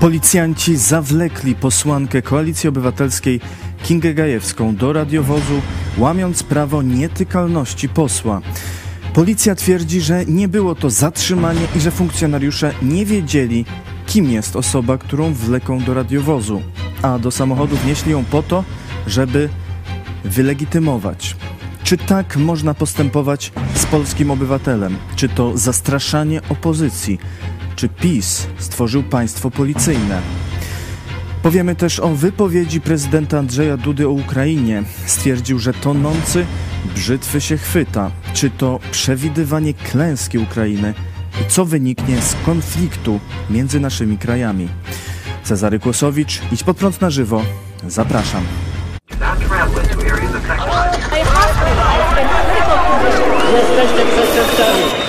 Policjanci zawlekli posłankę Koalicji Obywatelskiej Kingę Gajewską do radiowozu, łamiąc prawo nietykalności posła. Policja twierdzi, że nie było to zatrzymanie i że funkcjonariusze nie wiedzieli, kim jest osoba, którą wleką do radiowozu, a do samochodu wnieśli ją po to, żeby wylegitymować. Czy tak można postępować z polskim obywatelem? Czy to zastraszanie opozycji? Czy PiS stworzył państwo policyjne? Powiemy też o wypowiedzi prezydenta Andrzeja Dudy o Ukrainie. Stwierdził, że tonący brzytwy się chwyta. Czy to przewidywanie klęski Ukrainy? I co wyniknie z konfliktu między naszymi krajami? Cezary Kłosowicz, idź pod prąd na żywo. Zapraszam. Jesteście przestępcami.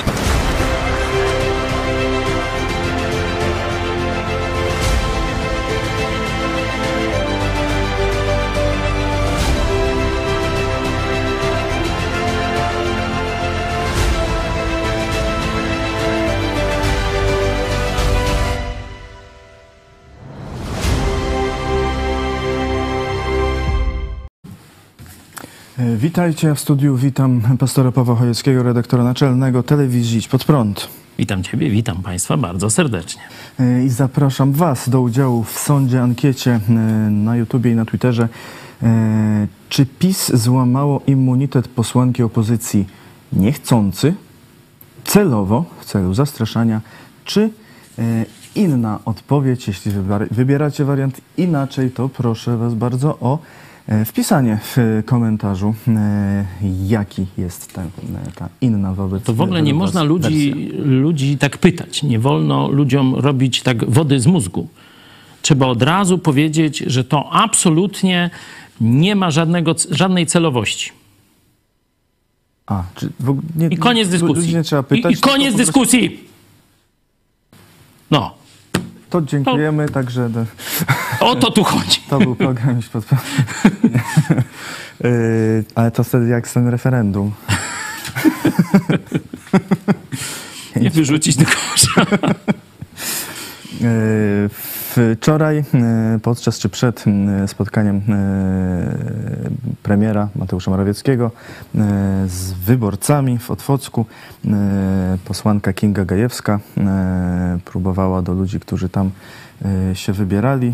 Witajcie w studiu. Witam pastora Pawła Chojeckiego, redaktora naczelnego telewizji Pod Prąd. Witam Ciebie, witam Państwa bardzo serdecznie. E, I zapraszam Was do udziału w sądzie, ankiecie e, na YouTubie i na Twitterze. E, Czy PiS złamało immunitet posłanki opozycji niechcący, celowo, w celu zastraszania, czy e, inna odpowiedź? Jeśli wybieracie wariant inaczej, to proszę Was bardzo o e, wpisanie w komentarzu, e, jaki jest ten, ta inna wobec To w ogóle nie można ludzi, wersja. ludzi tak pytać. Nie wolno ludziom robić tak wody z mózgu. Trzeba od razu powiedzieć, że to absolutnie nie ma żadnego, żadnej celowości. A, czy w ogóle nie, I koniec dyskusji. Ludzi nie trzeba pytać. I, i koniec dyskusji. No, To dziękujemy, także do, o to tu chodzi. to był program już pod... yy, Ale to wtedy jak z tym referendum. Nie wyrzucić do kosza. Wczoraj yy, podczas czy przed yy, spotkaniem yy, premiera Mateusza Morawieckiego z wyborcami w Otwocku posłanka Kinga Gajewska próbowała do ludzi, którzy tam się wybierali,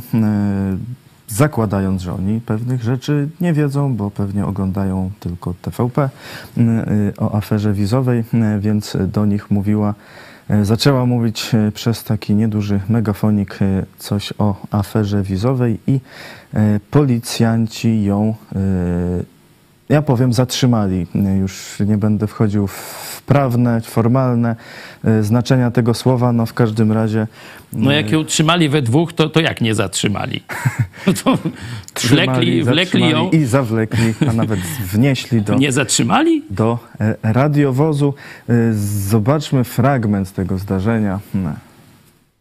zakładając, że oni pewnych rzeczy nie wiedzą, bo pewnie oglądają tylko TVP o aferze wizowej, więc do nich mówiła E, Zaczęła mówić e, przez taki nieduży megafonik e, coś o aferze wizowej i e, policjanci ją, e, ja powiem, zatrzymali. E, Już nie będę wchodził w prawne, formalne e, znaczenia tego słowa, no w każdym razie No jak ją trzymali we dwóch, to, to jak nie zatrzymali? No to wlekli, wlekli ją, i zawlekli, a nawet wnieśli do, nie zatrzymali? do e, radiowozu. E, Zobaczmy fragment tego zdarzenia. Hmm.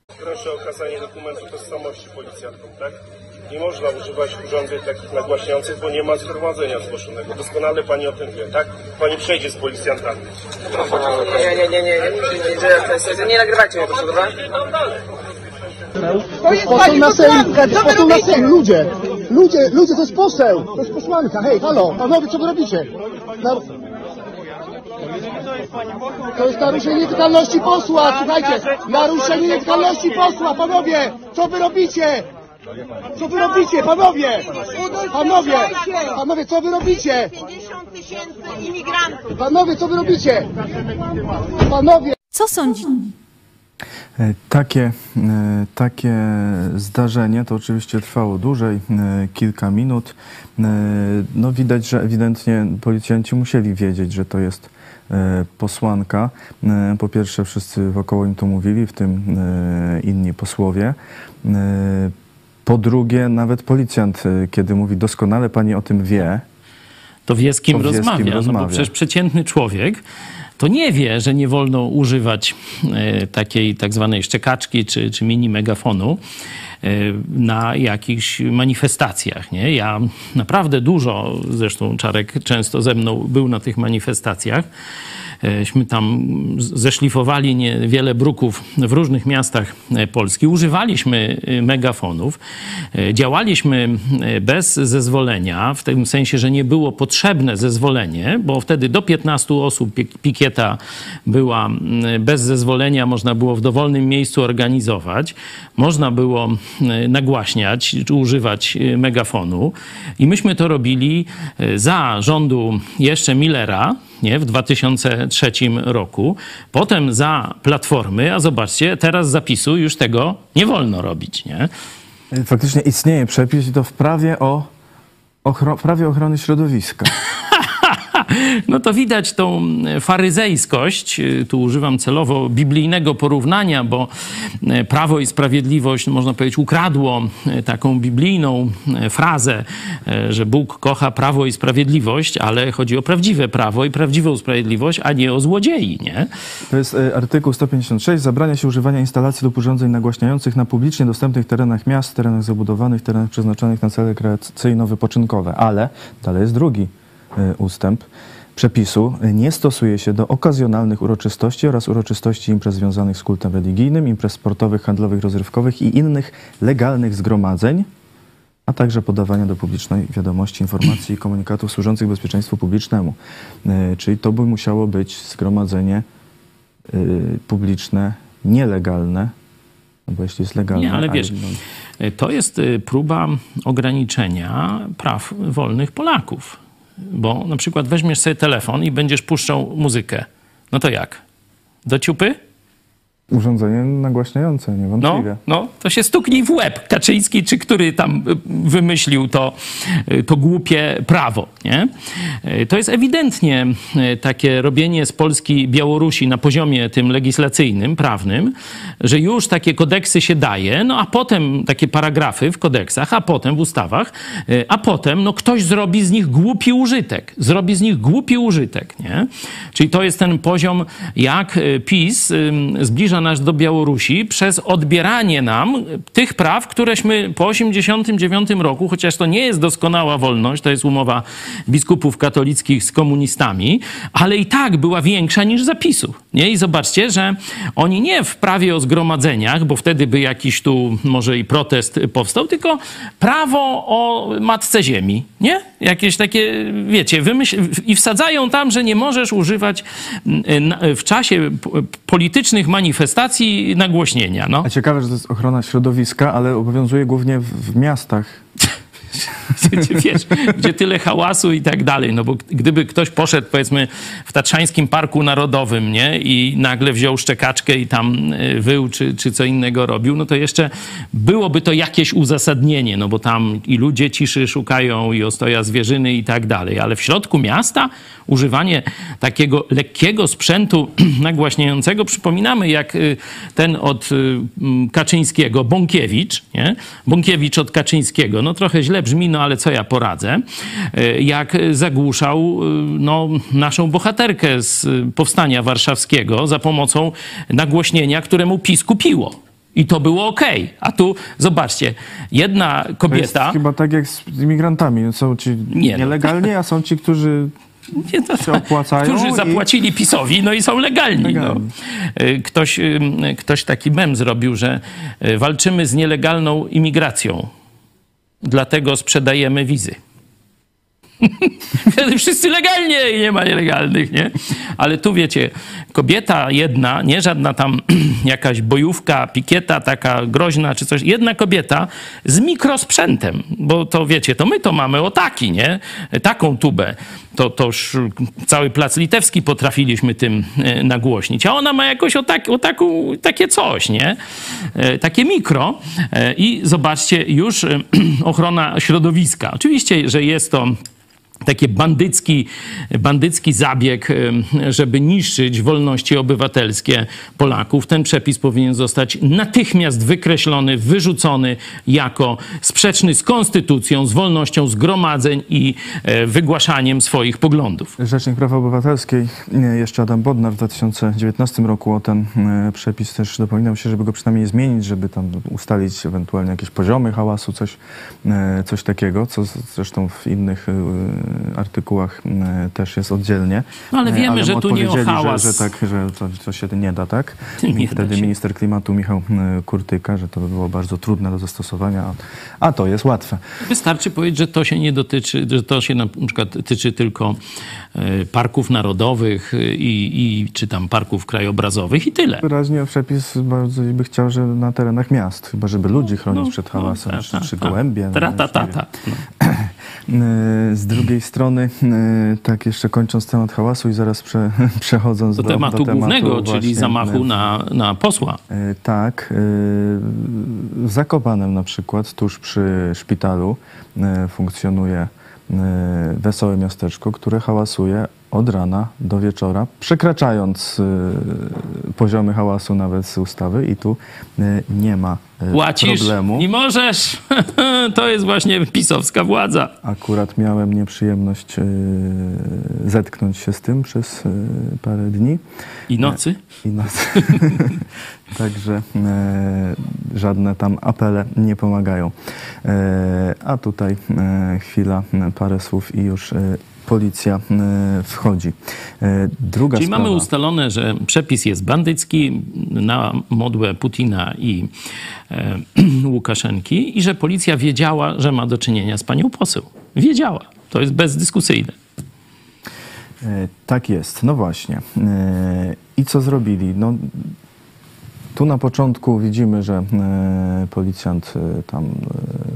Proszę o nie można używać urządzeń takich nagłaśniających, bo nie ma zgromadzenia zgłoszonego. Doskonale Pani o tym wie, tak? Pani przejdzie z policjantami. Nie, nie, nie, nie, nie, nie, nie, nie nagrywajcie mnie, proszę, dobra? To jest poseł na Sejm, poseł na Sejm, ludzie, ludzie, ludzie, to jest poseł, to jest posłanka, hej, halo, panowie, co wy robicie? Na... To jest naruszenie nietykalności posła, słuchajcie, naruszenie nietykalności posła, panowie, co wy robicie? Co wy robicie, panowie? Panowie, panowie, co wy robicie? 50 tysięcy imigrantów. Panowie, co wy robicie? Panowie! Co sądzi? E, Takie, e, takie zdarzenie to oczywiście trwało dłużej, e, kilka minut. No widać, że ewidentnie policjanci musieli wiedzieć, że to jest posłanka. Po pierwsze wszyscy wokoło im to mówili, w tym inni posłowie. Po drugie nawet policjant, e, kiedy mówi doskonale pani o tym wie, to wie z kim To wie, z kim rozmawia. No rozmawia. bo przecież przeciętny człowiek to nie wie, że nie wolno używać e, takiej tak zwanej szczekaczki czy, czy mini megafonu. Na jakichś manifestacjach. Nie? Ja naprawdę dużo, zresztą Czarek często ze mną był na tych manifestacjach. Śmy tam zeszlifowali niewiele bruków w różnych miastach Polski. Używaliśmy megafonów. Działaliśmy bez zezwolenia, w tym sensie, że nie było potrzebne zezwolenie, bo wtedy do 15 osób pikieta była bez zezwolenia, można było w dowolnym miejscu organizować, można było nagłaśniać czy używać megafonu. I myśmy to robili za rządu jeszcze Millera, nie, w 2003 roku. Potem za Platformy, a zobaczcie, teraz zapisu już tego nie wolno robić, nie? Faktycznie istnieje przepis i to w prawie o prawie ochrony środowiska. No to widać tą faryzejskość, tu używam celowo biblijnego porównania, bo Prawo i Sprawiedliwość, można powiedzieć, ukradło taką biblijną frazę, że Bóg kocha prawo i sprawiedliwość, ale chodzi o prawdziwe prawo i prawdziwą sprawiedliwość, a nie o złodziei, nie? To jest e, artykuł 156. Zabrania się używania instalacji lub urządzeń nagłaśniających na publicznie dostępnych terenach miast, terenach zabudowanych, terenach przeznaczonych na cele rekreacyjno-wypoczynkowe. Ale dalej jest drugi e, ustęp przepisu. Nie stosuje się do okazjonalnych uroczystości oraz uroczystości imprez związanych z kultem religijnym, imprez sportowych, handlowych, rozrywkowych i innych legalnych zgromadzeń, a także podawania do publicznej wiadomości informacji i komunikatów służących bezpieczeństwu publicznemu. E, Czyli to by musiało być zgromadzenie y, publiczne, nielegalne, no bo jeśli jest legalne... Nie, ale wiesz, to jest próba ograniczenia praw wolnych Polaków. Bo na przykład weźmiesz sobie telefon i będziesz puszczał muzykę. No to jak? Do ciupy? Urządzenie nagłaśniające, No, niewątpliwie. no, to się stuknij w łeb. Kaczyński, czy który tam y, wymyślił to, y, to głupie prawo, nie? Y, To jest ewidentnie takie robienie z Polski Białorusi na poziomie tym legislacyjnym, prawnym, że już takie kodeksy się daje, no a potem takie paragrafy w kodeksach, a potem w ustawach, a potem no ktoś zrobi z nich głupi użytek. Zrobi z nich głupi użytek, nie? Czyli to jest ten poziom, jak PiS ym, zbliża nas do Białorusi przez odbieranie nam tych praw, któreśmy po 89 roku, chociaż to nie jest doskonała wolność, to jest umowa biskupów katolickich z komunistami, ale i tak była większa niż zapisów. Nie? I zobaczcie, że oni nie w prawie o zgromadzeniach, bo wtedy by jakiś tu może i protest powstał, tylko prawo o matce ziemi, nie? Jakieś takie, wiecie, wymyśl... i wsadzają tam, że nie możesz używać mm, w czasie politycznych manifestacji nagłośnienia. No. A ciekawe, że to jest ochrona środowiska, ale obowiązuje głównie w, w miastach. wiesz, gdzie tyle hałasu i tak dalej. No bo gdyby ktoś poszedł, powiedzmy, w Tatrzańskim Parku Narodowym, nie? I nagle wziął szczekaczkę i tam y, wył, czy, czy co innego robił, no to jeszcze byłoby to jakieś uzasadnienie, no bo tam i ludzie ciszy szukają, i ostoja zwierzyny i tak dalej. Ale w środku miasta używanie takiego lekkiego sprzętu nagłaśniającego, przypominamy, jak y, ten od y, Kaczyńskiego, Bąkiewicz, nie? Bąkiewicz od Kaczyńskiego, no trochę źle brzmi, no ale co ja poradzę, Y, jak zagłuszał y, no, naszą bohaterkę z y, Powstania Warszawskiego za pomocą nagłośnienia, któremu PiS kupiło. I to było ok. A tu zobaczcie, jedna To jest kobieta. chyba tak jak z immigrantami. Są ci Nie, no. nielegalni, a są ci, którzy Nie, to, się opłacają Którzy i- zapłacili PiSowi, no i są legalni. Legalni. No. Ktoś, ktoś taki mem zrobił, że walczymy z nielegalną imigracją, dlatego sprzedajemy wizy. Wtedy wszyscy legalnie i nie ma nielegalnych, nie? Ale tu wiecie, kobieta jedna, nie żadna tam jakaś bojówka, pikieta taka groźna czy coś, jedna kobieta z mikrosprzętem, bo to wiecie, to my to mamy o taki, nie? Taką tubę. To, to już cały plac litewski potrafiliśmy tym e, nagłośnić, a ona ma jakoś o, tak, o taką, takie coś, nie? E, Takie mikro e, i zobaczcie, już ochrona środowiska. Oczywiście, że jest to taki bandycki, bandycki zabieg, żeby niszczyć wolności obywatelskie Polaków. Ten przepis powinien zostać natychmiast wykreślony, wyrzucony jako sprzeczny z konstytucją, z wolnością zgromadzeń i e, wygłaszaniem swoich poglądów. Rzecznik Praw Obywatelskiej, e, jeszcze Adam Bodnar w 2019 roku o ten e, przepis też dopominał się, żeby go przynajmniej zmienić, żeby tam ustalić ewentualnie jakieś poziomy hałasu, coś, coś takiego, co zresztą w innych artykułach też jest oddzielnie. No ale wiemy, ale że tu nie o hałas. Że, że tak, że to, to się nie da, tak? Nie wtedy da minister klimatu Michał Kurtyka, że to by było bardzo trudne do zastosowania, a, to jest łatwe. Wystarczy powiedzieć, że to się nie dotyczy, że to się na przykład tyczy tylko e, parków narodowych i, i czy tam parków krajobrazowych i tyle. Wyraźnie przepis bardzo by chciał, że na terenach miast, chyba żeby ludzi chronić No, przed no, hałasem, ta, czy, ta, czy ta. gołębie. No, ta, już ta, nie ta. E, Z drugiej strony, e, tak jeszcze kończąc temat hałasu i zaraz prze, przechodząc Do, do, tematu do tematu głównego, czyli właśnie, zamachu e, na, na posła. Tak. W Zakopanem na przykład, tuż przy szpitalu, funkcjonuje wesołe miasteczko, które hałasuje od rana do wieczora, przekraczając e, poziomy hałasu nawet z ustawy i tu e, nie ma e, Płacisz problemu. i możesz. to jest właśnie pisowska władza. Akurat miałem nieprzyjemność zetknąć się z tym przez parę dni. I nocy. i noc. Także żadne tam apele nie pomagają. A tutaj chwila, parę słów i już policja e, wchodzi. E, druga Czyli sprawa. mamy ustalone, że przepis jest bandycki na modłę Putina i e, Łukaszenki i że policja wiedziała, że ma do czynienia z panią poseł. Wiedziała. To jest bezdyskusyjne. E, Tak jest, no właśnie. I co zrobili? No, tu na początku widzimy, że policjant tam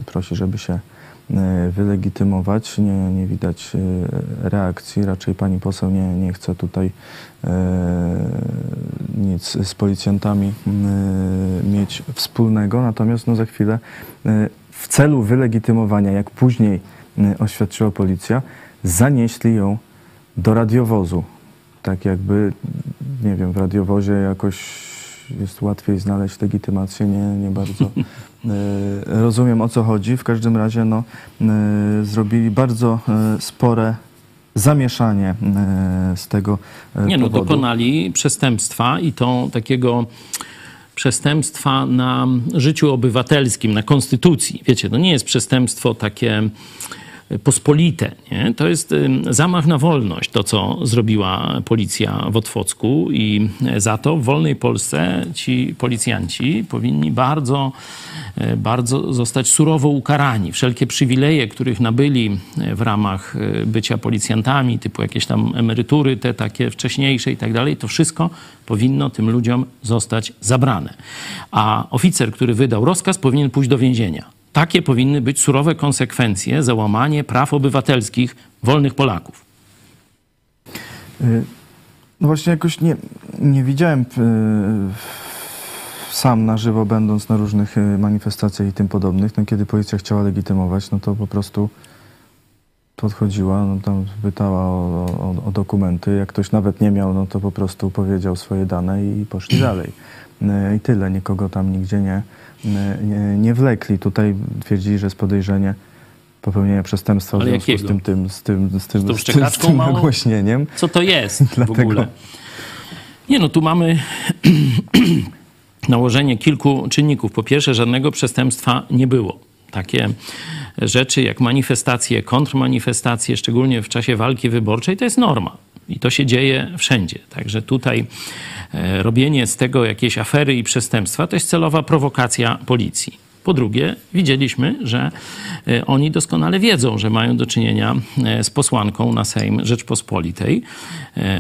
prosi, żeby się wylegitymować. Nie, nie widać e, reakcji. Raczej pani poseł nie, nie chce tutaj e, nic z policjantami e, mieć wspólnego. Natomiast no, za chwilę e, w celu wylegitymowania, jak później e, oświadczyła policja, zanieśli ją do radiowozu. Tak jakby, nie wiem, w radiowozie jakoś jest łatwiej znaleźć legitymację, nie, nie bardzo e, rozumiem o co chodzi. W każdym razie no, e, zrobili bardzo e, spore zamieszanie e, z tego e, Nie no, powodu. dokonali przestępstwa i to takiego przestępstwa na życiu obywatelskim, na konstytucji. Wiecie, to nie jest przestępstwo takie pospolite. Nie? To jest zamach na wolność, to co zrobiła policja w Otwocku i za to w wolnej Polsce ci policjanci powinni bardzo, e, bardzo zostać surowo ukarani. Wszelkie przywileje, których nabyli e, w ramach e, bycia policjantami, typu jakieś tam emerytury, te takie wcześniejsze i tak dalej, to wszystko powinno tym ludziom zostać zabrane. A oficer, który wydał rozkaz, powinien pójść do więzienia. Takie powinny być surowe konsekwencje za łamanie praw obywatelskich wolnych Polaków. Y, No właśnie jakoś nie, nie widziałem y, sam na żywo, będąc na różnych y, manifestacjach i tym podobnych, no kiedy policja chciała legitymować, no to po prostu podchodziła, no tam pytała o, o, o dokumenty. Jak ktoś nawet nie miał, no to po prostu powiedział swoje dane i poszli dalej. I tyle, nikogo tam nigdzie nie, nie, nie wlekli. Tutaj twierdzili, że jest podejrzenie popełnienia przestępstwa w Ale związku z jakiego? tym, tym, z tym, z tym, Z tą z tym, z tym nagłośnieniem. Co to jest w Dlatego- ogóle? Nie no, tu mamy nałożenie kilku czynników. Po pierwsze, żadnego przestępstwa nie było. Takie rzeczy jak manifestacje, kontrmanifestacje, szczególnie w czasie walki wyborczej, to jest norma. I to się dzieje wszędzie. Także tutaj e, robienie z tego jakiejś afery i przestępstwa to jest celowa prowokacja policji. Po drugie, widzieliśmy, że e, oni doskonale wiedzą, że mają do czynienia e, z posłanką na Sejm Rzeczpospolitej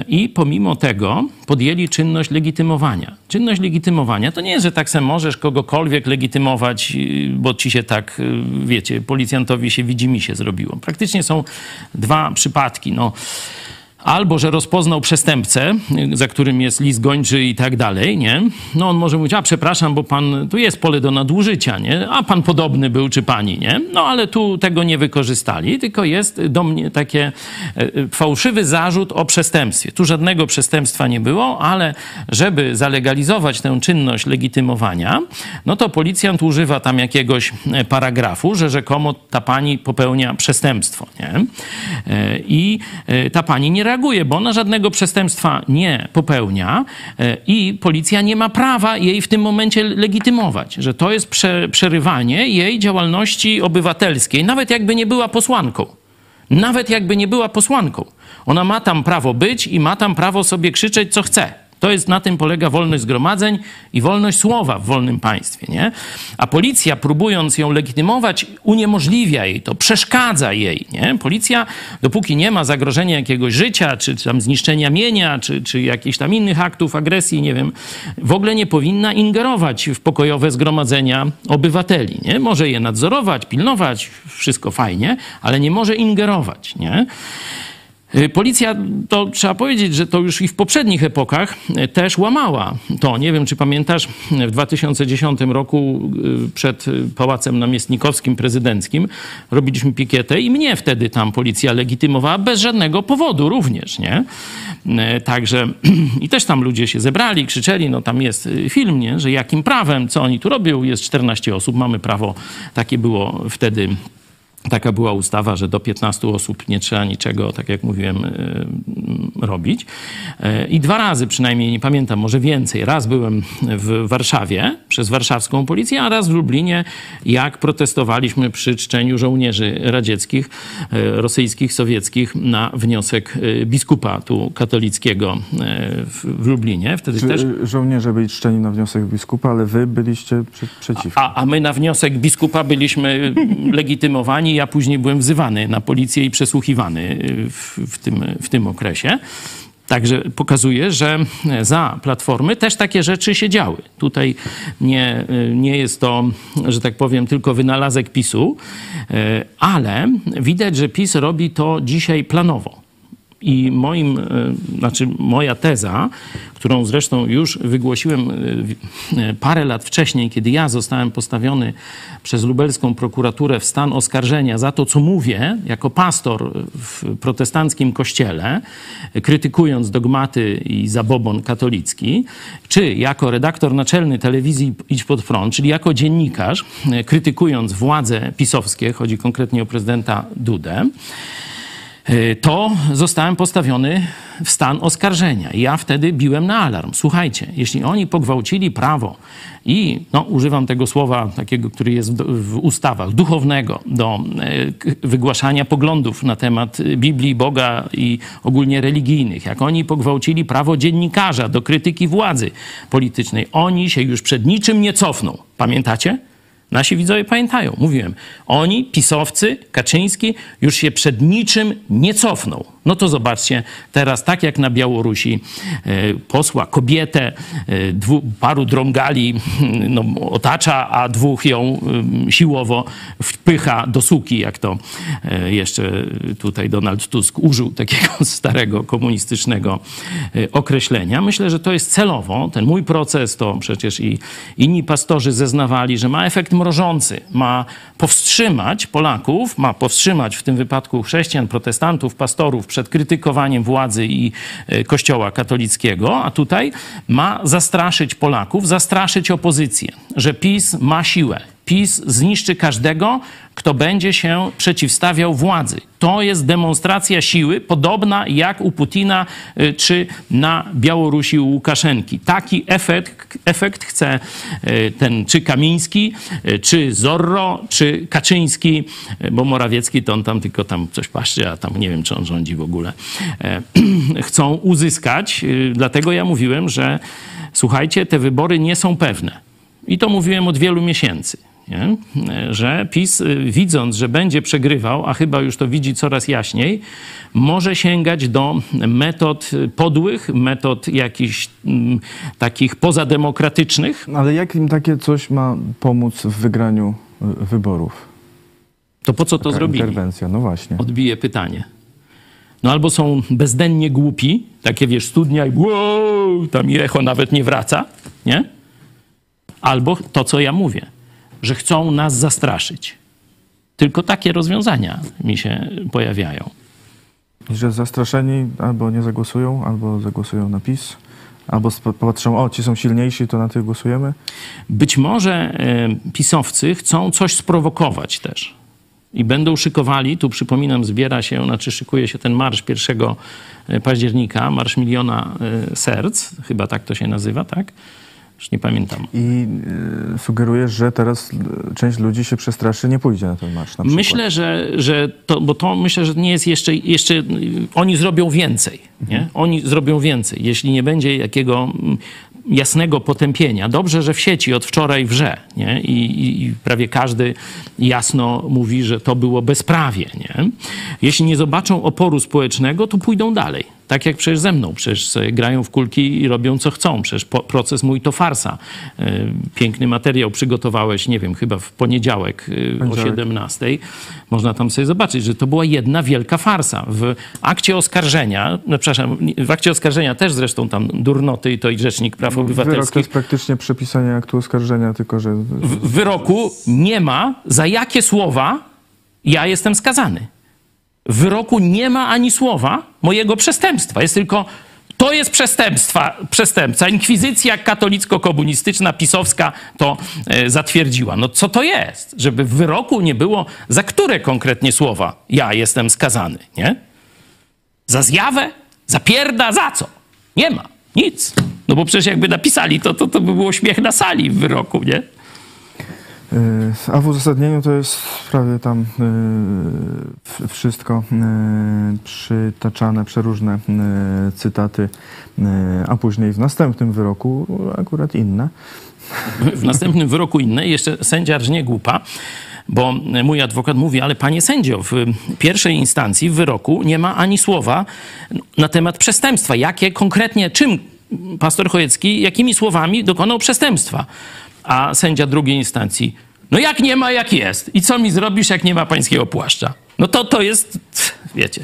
i pomimo tego podjęli czynność legitymowania. Czynność legitymowania to nie jest, że tak se możesz kogokolwiek legitymować, bo ci się tak, wiecie, policjantowi się widzi mi się zrobiło. Praktycznie są dwa przypadki. No, Albo, że rozpoznał przestępcę, za którym jest list gończy i tak dalej, nie? No on może mówić, a przepraszam, bo pan, tu jest pole do nadużycia, nie? A pan podobny był, czy pani, nie? No ale tu tego nie wykorzystali, tylko jest do mnie takie e, e, fałszywy zarzut o przestępstwie. Tu żadnego przestępstwa nie było, ale żeby zalegalizować tę czynność legitymowania, no to policjant używa tam jakiegoś e, paragrafu, że rzekomo ta pani popełnia przestępstwo, nie? I ta pani nie reaguje, bo ona żadnego przestępstwa nie popełnia e, i policja nie ma prawa jej w tym momencie legitymować, że to jest prze, przerywanie jej działalności obywatelskiej, nawet jakby nie była posłanką. Nawet jakby nie była posłanką. Ona ma tam prawo być i ma tam prawo sobie krzyczeć, co chce. To jest, na tym polega wolność zgromadzeń i wolność słowa w wolnym państwie, nie? A policja, próbując ją legitymować, uniemożliwia jej to, przeszkadza jej, nie? Policja, dopóki nie ma zagrożenia jakiegoś życia, czy tam zniszczenia mienia, czy, czy jakichś tam innych aktów agresji, nie wiem, w ogóle nie powinna ingerować w pokojowe zgromadzenia obywateli, nie? Może je nadzorować, pilnować, wszystko fajnie, ale nie może ingerować, nie? Y, policja, to trzeba powiedzieć, że to już i w poprzednich epokach y, też łamała to. Nie wiem, czy pamiętasz, w 2010 roku y, przed Pałacem Namiestnikowskim prezydenckim robiliśmy pikietę i mnie wtedy tam policja legitymowała bez żadnego powodu również, nie? Także i też tam ludzie się zebrali, krzyczeli, no tam jest film, nie? Że jakim prawem, co oni tu robią, jest 14 osób, mamy prawo, takie było wtedy Taka była ustawa, że do 15 osób nie trzeba niczego, tak jak mówiłem, y, robić. Y, I dwa razy przynajmniej, nie pamiętam, może więcej. Raz byłem w Warszawie przez warszawską policję, a raz w Lublinie, jak protestowaliśmy przy czczeniu żołnierzy radzieckich, y, rosyjskich, sowieckich na wniosek biskupa tu katolickiego w Lublinie. Wtedy Czy też... żołnierze byli czczeni na wniosek biskupa, ale wy byliście przeciwko. A, a my na wniosek biskupa byliśmy legitymowani ja później byłem wzywany na policję i przesłuchiwany y, w, w, tym, w tym okresie. Także pokazuje, że za Platformy też takie rzeczy się działy. Tutaj nie, y, nie jest to, że tak powiem, tylko wynalazek PiSu, y, ale widać, że PiS robi to dzisiaj planowo. I moim, znaczy moja teza, którą zresztą już wygłosiłem parę lat wcześniej, kiedy ja zostałem postawiony przez lubelską prokuraturę w stan oskarżenia za to, co mówię jako pastor w protestanckim kościele, krytykując dogmaty i zabobon katolicki, czy jako redaktor naczelny telewizji Idź Pod Front, czyli jako dziennikarz, krytykując władze pisowskie, chodzi konkretnie o prezydenta Dudę, to zostałem postawiony w stan oskarżenia. Ja wtedy biłem na alarm. Słuchajcie, jeśli oni pogwałcili prawo i, no, używam tego słowa takiego, który jest w, ustawach, duchownego, do e, wygłaszania poglądów na temat Biblii, Boga i ogólnie religijnych, jak oni pogwałcili prawo dziennikarza do krytyki władzy politycznej, oni się już przed niczym nie cofną. Pamiętacie? Nasi widzowie pamiętają, mówiłem, oni, pisowcy, Kaczyński, już się przed niczym nie cofną. No to zobaczcie, teraz tak jak na Białorusi e, posła kobietę, e, dwu, paru drągali no, otacza, a dwóch ją e, siłowo wpycha do suki, jak to jeszcze tutaj Donald Tusk użył takiego starego komunistycznego określenia. Myślę, że to jest celowo. Ten mój proces to przecież i inni pastorzy zeznawali, że ma efekt mrożący, ma powstrzymać Polaków, ma powstrzymać w tym wypadku chrześcijan, protestantów, pastorów przed krytykowaniem władzy i e, Kościoła katolickiego, a tutaj ma zastraszyć Polaków, zastraszyć opozycję, że PiS ma siłę. PiS zniszczy każdego, kto będzie się przeciwstawiał władzy. To jest demonstracja siły, podobna jak u Putina y, czy na Białorusi u Łukaszenki. Taki efekt, efekt chce y, ten czy Kamiński, y, czy Zorro, czy Kaczyński, bo Morawiecki to on tam tylko tam coś paszczy, a tam nie wiem, czy on rządzi w ogóle. Chcą uzyskać, dlatego ja mówiłem, że słuchajcie, te wybory nie są pewne. I to mówiłem od wielu miesięcy nie? że PiS, y, widząc, że będzie przegrywał, a chyba już to widzi coraz jaśniej, może sięgać do metod podłych, metod jakichś m, takich pozademokratycznych. Ale jak im takie coś ma pomóc w wygraniu y, wyborów? To po co to Taka zrobili? Interwencja, no właśnie. Odbiję pytanie. No albo są bezdennie głupi, takie wiesz, studnia i wow, tam echo nawet nie wraca, nie? Albo to, co ja mówię, że chcą nas zastraszyć. Tylko takie rozwiązania mi się pojawiają. I że zastraszeni albo nie zagłosują, albo zagłosują na PiS, albo popatrzą, o, ci są silniejsi, to na tych głosujemy. Być może e, pisowcy chcą coś sprowokować też. I będą szykowali, tu przypominam, zbiera się, znaczy szykuje się ten marsz 1 października, Marsz Miliona e, Serc, chyba tak to się nazywa, tak? Już nie pamiętam. I y, sugerujesz, że teraz y, część ludzi się przestraszy, nie pójdzie na ten marsz na. Myślę, że, że to, bo to myślę, że nie jest jeszcze, jeszcze y, oni zrobią więcej, nie? Oni zrobią więcej, jeśli nie będzie jakiego jasnego potępienia. Dobrze, że w sieci od wczoraj wrze, nie? I, i, i prawie każdy jasno mówi, że to było bezprawie, nie? Jeśli nie zobaczą oporu społecznego, to pójdą dalej. Tak jak przecież ze mną, przecież grają w kulki i robią co chcą. Przecież proces mój to farsa. E, Piękny materiał przygotowałeś, nie wiem, chyba w poniedziałek e, o Poniedziałek. 17. Można tam sobie zobaczyć, że to była jedna wielka farsa. W akcie oskarżenia, no przepraszam, w akcie oskarżenia też zresztą tam durnoty i to i Rzecznik Praw Wyrok to Obywatelskich jest praktycznie przepisanie aktu oskarżenia, tylko że... w wyroku nie ma, za jakie słowa ja jestem skazany. W wyroku nie ma ani słowa mojego przestępstwa. Jest tylko to jest przestępstwa, przestępca. Inkwizycja katolicko-komunistyczna, pisowska to e, zatwierdziła. No co to jest? Żeby w wyroku nie było, za które konkretnie słowa ja jestem skazany, nie? Za zjawę? Za pierda? Za co? Nie ma. Nic. No bo przecież jakby napisali, to, to, to by było śmiech na sali w wyroku, nie? Y, A w uzasadnieniu to jest prawie tam w- wszystko y, przytaczane, przeróżne cytaty, a później w następnym wyroku akurat inne. w następnym wyroku inne, jeszcze sędzia rżnie głupa, bo mój adwokat mówi, ale panie sędzio, w pierwszej instancji w wyroku nie ma ani słowa na temat przestępstwa. Jakie konkretnie, czym pastor Chojecki, jakimi słowami dokonał przestępstwa? A sędzia drugiej instancji, no jak nie ma, jak jest. I co mi zrobisz, jak nie ma pańskiego płaszcza? No to to jest, wiecie,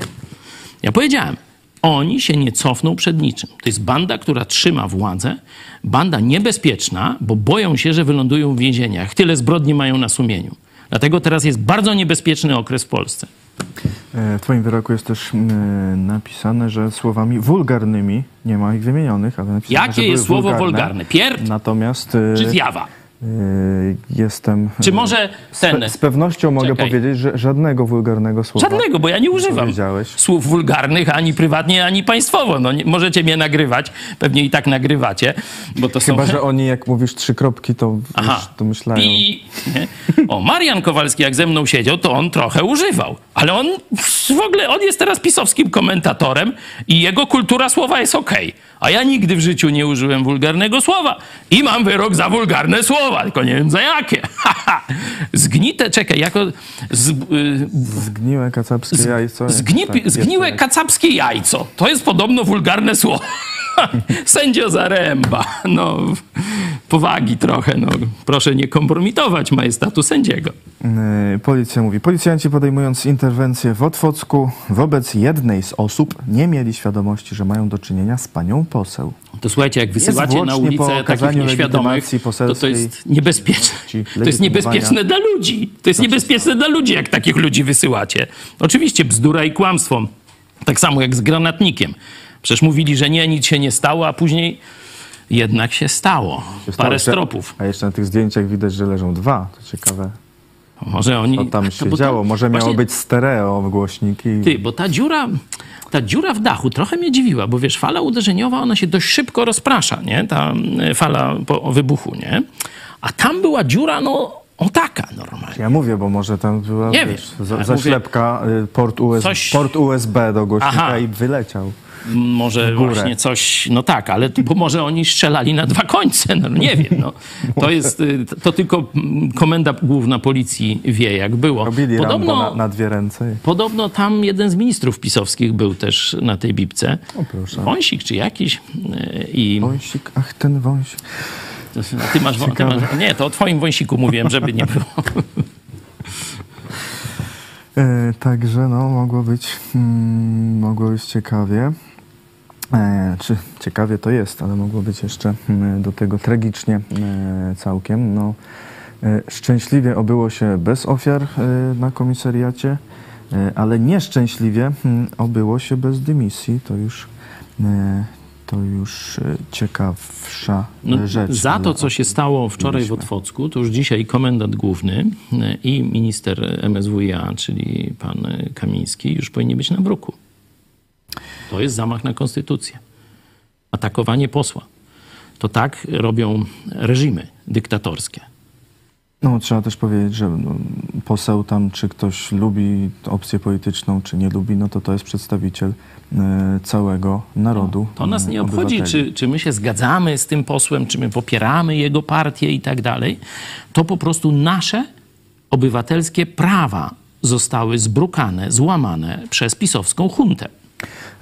ja powiedziałem, oni się nie cofną przed niczym. To jest banda, która trzyma władzę, banda niebezpieczna, bo boją się, że wylądują w więzieniach. Tyle zbrodni mają na sumieniu. Dlatego teraz jest bardzo niebezpieczny okres w Polsce. E, W Twoim wyroku jest też napisane, że słowami wulgarnymi, nie ma ich wymienionych, ale napisane, Jakie jest słowo wulgarne. wulgarne? Pierd Natomiast y, czy zjawa? Y, jestem... Czy może ten... Z, z pewnością mogę Czekaj. powiedzieć, że żadnego wulgarnego słowa Żadnego, bo ja nie używam słów wulgarnych ani prywatnie, ani państwowo. No, nie, możecie mnie nagrywać, pewnie i tak nagrywacie, bo to Chyba, są... że oni jak mówisz trzy kropki, to, Aha. wiesz, to myślają. I, o, Marian Kowalski, jak ze mną siedział, to on trochę używał. Ale on w ogóle, on jest teraz pisowskim komentatorem i jego kultura słowa jest okej. A ja nigdy w życiu nie użyłem wulgarnego słowa. I mam wyrok za wulgarne słowa, tylko nie wiem za jakie. Zgnite, czekaj, jako... Z, y, Zgniłe kacapskie jajco. Zgni, Tak, zgniłe tak. kacapskie jajco. To jest podobno wulgarne słowo. Sędzio Zaręba. No, powagi trochę. No. Proszę nie kompromitować majestatu sędziego. Yy, Policja mówi, policjanci podejmując interwencję w Otwocku wobec jednej z osób nie mieli świadomości, że mają do czynienia z panią poseł. To słuchajcie, jak wysyłacie na ulicę takich nieświadomych, to to jest niebezpieczne. To jest niebezpieczne dla ludzi. To jest niebezpieczne dla ludzi, jak takich ludzi wysyłacie. Oczywiście bzdura i kłamstwo. Tak samo jak z granatnikiem. Przecież mówili, że nie, nic się nie stało, a później jednak się stało. Się stało Parę się- stropów. A jeszcze na tych zdjęciach widać, że leżą dwa. To ciekawe. Może oni... Co tam to się to- działo? Może miało właśnie- być stereo głośniki. Ty, bo ta dziura, ta dziura w dachu trochę mnie dziwiła, bo wiesz, fala uderzeniowa, ona się dość szybko rozprasza, nie? Ta e, fala po wybuchu, nie? A tam była dziura, no, o taka normalnie. Ja mówię, bo może tam była Nie wiesz, wiem. za, Ja zaślepka, y, port, US, Coś- port USB do głośnika Aha. i wyleciał. Może właśnie coś, no tak, ale bo może oni strzelali na dwa końce, no nie wiem, no. To jest, y, to tylko komenda główna policji wie, jak było. Robili Podobno, na, na dwie ręce. podobno tam jeden z ministrów pisowskich był też na tej bibce. O proszę. Wąsik czy jakiś. y, I Wąsik, ach ten wąsik. ty masz, ty masz... Nie, to o twoim wąsiku mówiłem, żeby nie było. E, także no, mogło być, mm, mogło być ciekawie. E, czy ciekawie to jest, ale mogło być jeszcze mm, do tego tragicznie e, całkiem. No, e, szczęśliwie obyło się bez ofiar na komisariacie, ale nieszczęśliwie mm, obyło się bez dymisji. To już, to już ciekawsza No, rzecz. za to, co się stało wczoraj w. Otwocku, to już dzisiaj komendant główny i minister MSWiA, czyli pan Kamiński, już powinni być na bruku. To jest zamach na konstytucję. Atakowanie posła. To tak robią reżimy dyktatorskie. No, trzeba też powiedzieć, że no, poseł tam, czy ktoś lubi opcję polityczną, czy nie lubi, no to to jest przedstawiciel e, całego narodu. To nas nie e, obchodzi, czy, czy my się zgadzamy z tym posłem, czy my popieramy jego partię i tak dalej. To po prostu nasze obywatelskie prawa zostały zbrukane, złamane przez pisowską huntę.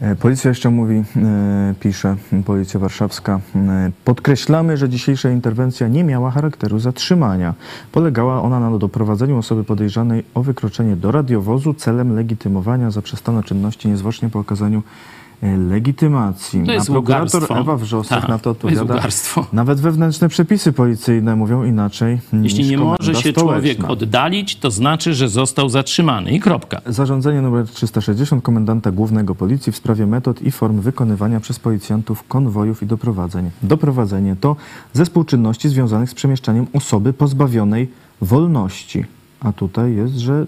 E, Policja jeszcze mówi, e, pisze Policja Warszawska, e, podkreślamy, że dzisiejsza interwencja nie miała charakteru zatrzymania. Polegała ona na doprowadzeniu osoby podejrzanej o wykroczenie do radiowozu celem legitymowania zaprzestano czynności niezwłocznie po okazaniu legitymacji. To jest A prokurator ługarstwo. Ewa Wrzosek Tak, na to to odpowiada. ługarstwo. Nawet wewnętrzne przepisy policyjne mówią inaczej Jeśli niż nie może się stołeczna. człowiek oddalić, to znaczy, że został zatrzymany i kropka. Zarządzenie nr 360 komendanta głównego policji w sprawie metod i form wykonywania przez policjantów konwojów i doprowadzeń. Doprowadzenie to zespół czynności związanych z przemieszczaniem osoby pozbawionej wolności. A tutaj jest, że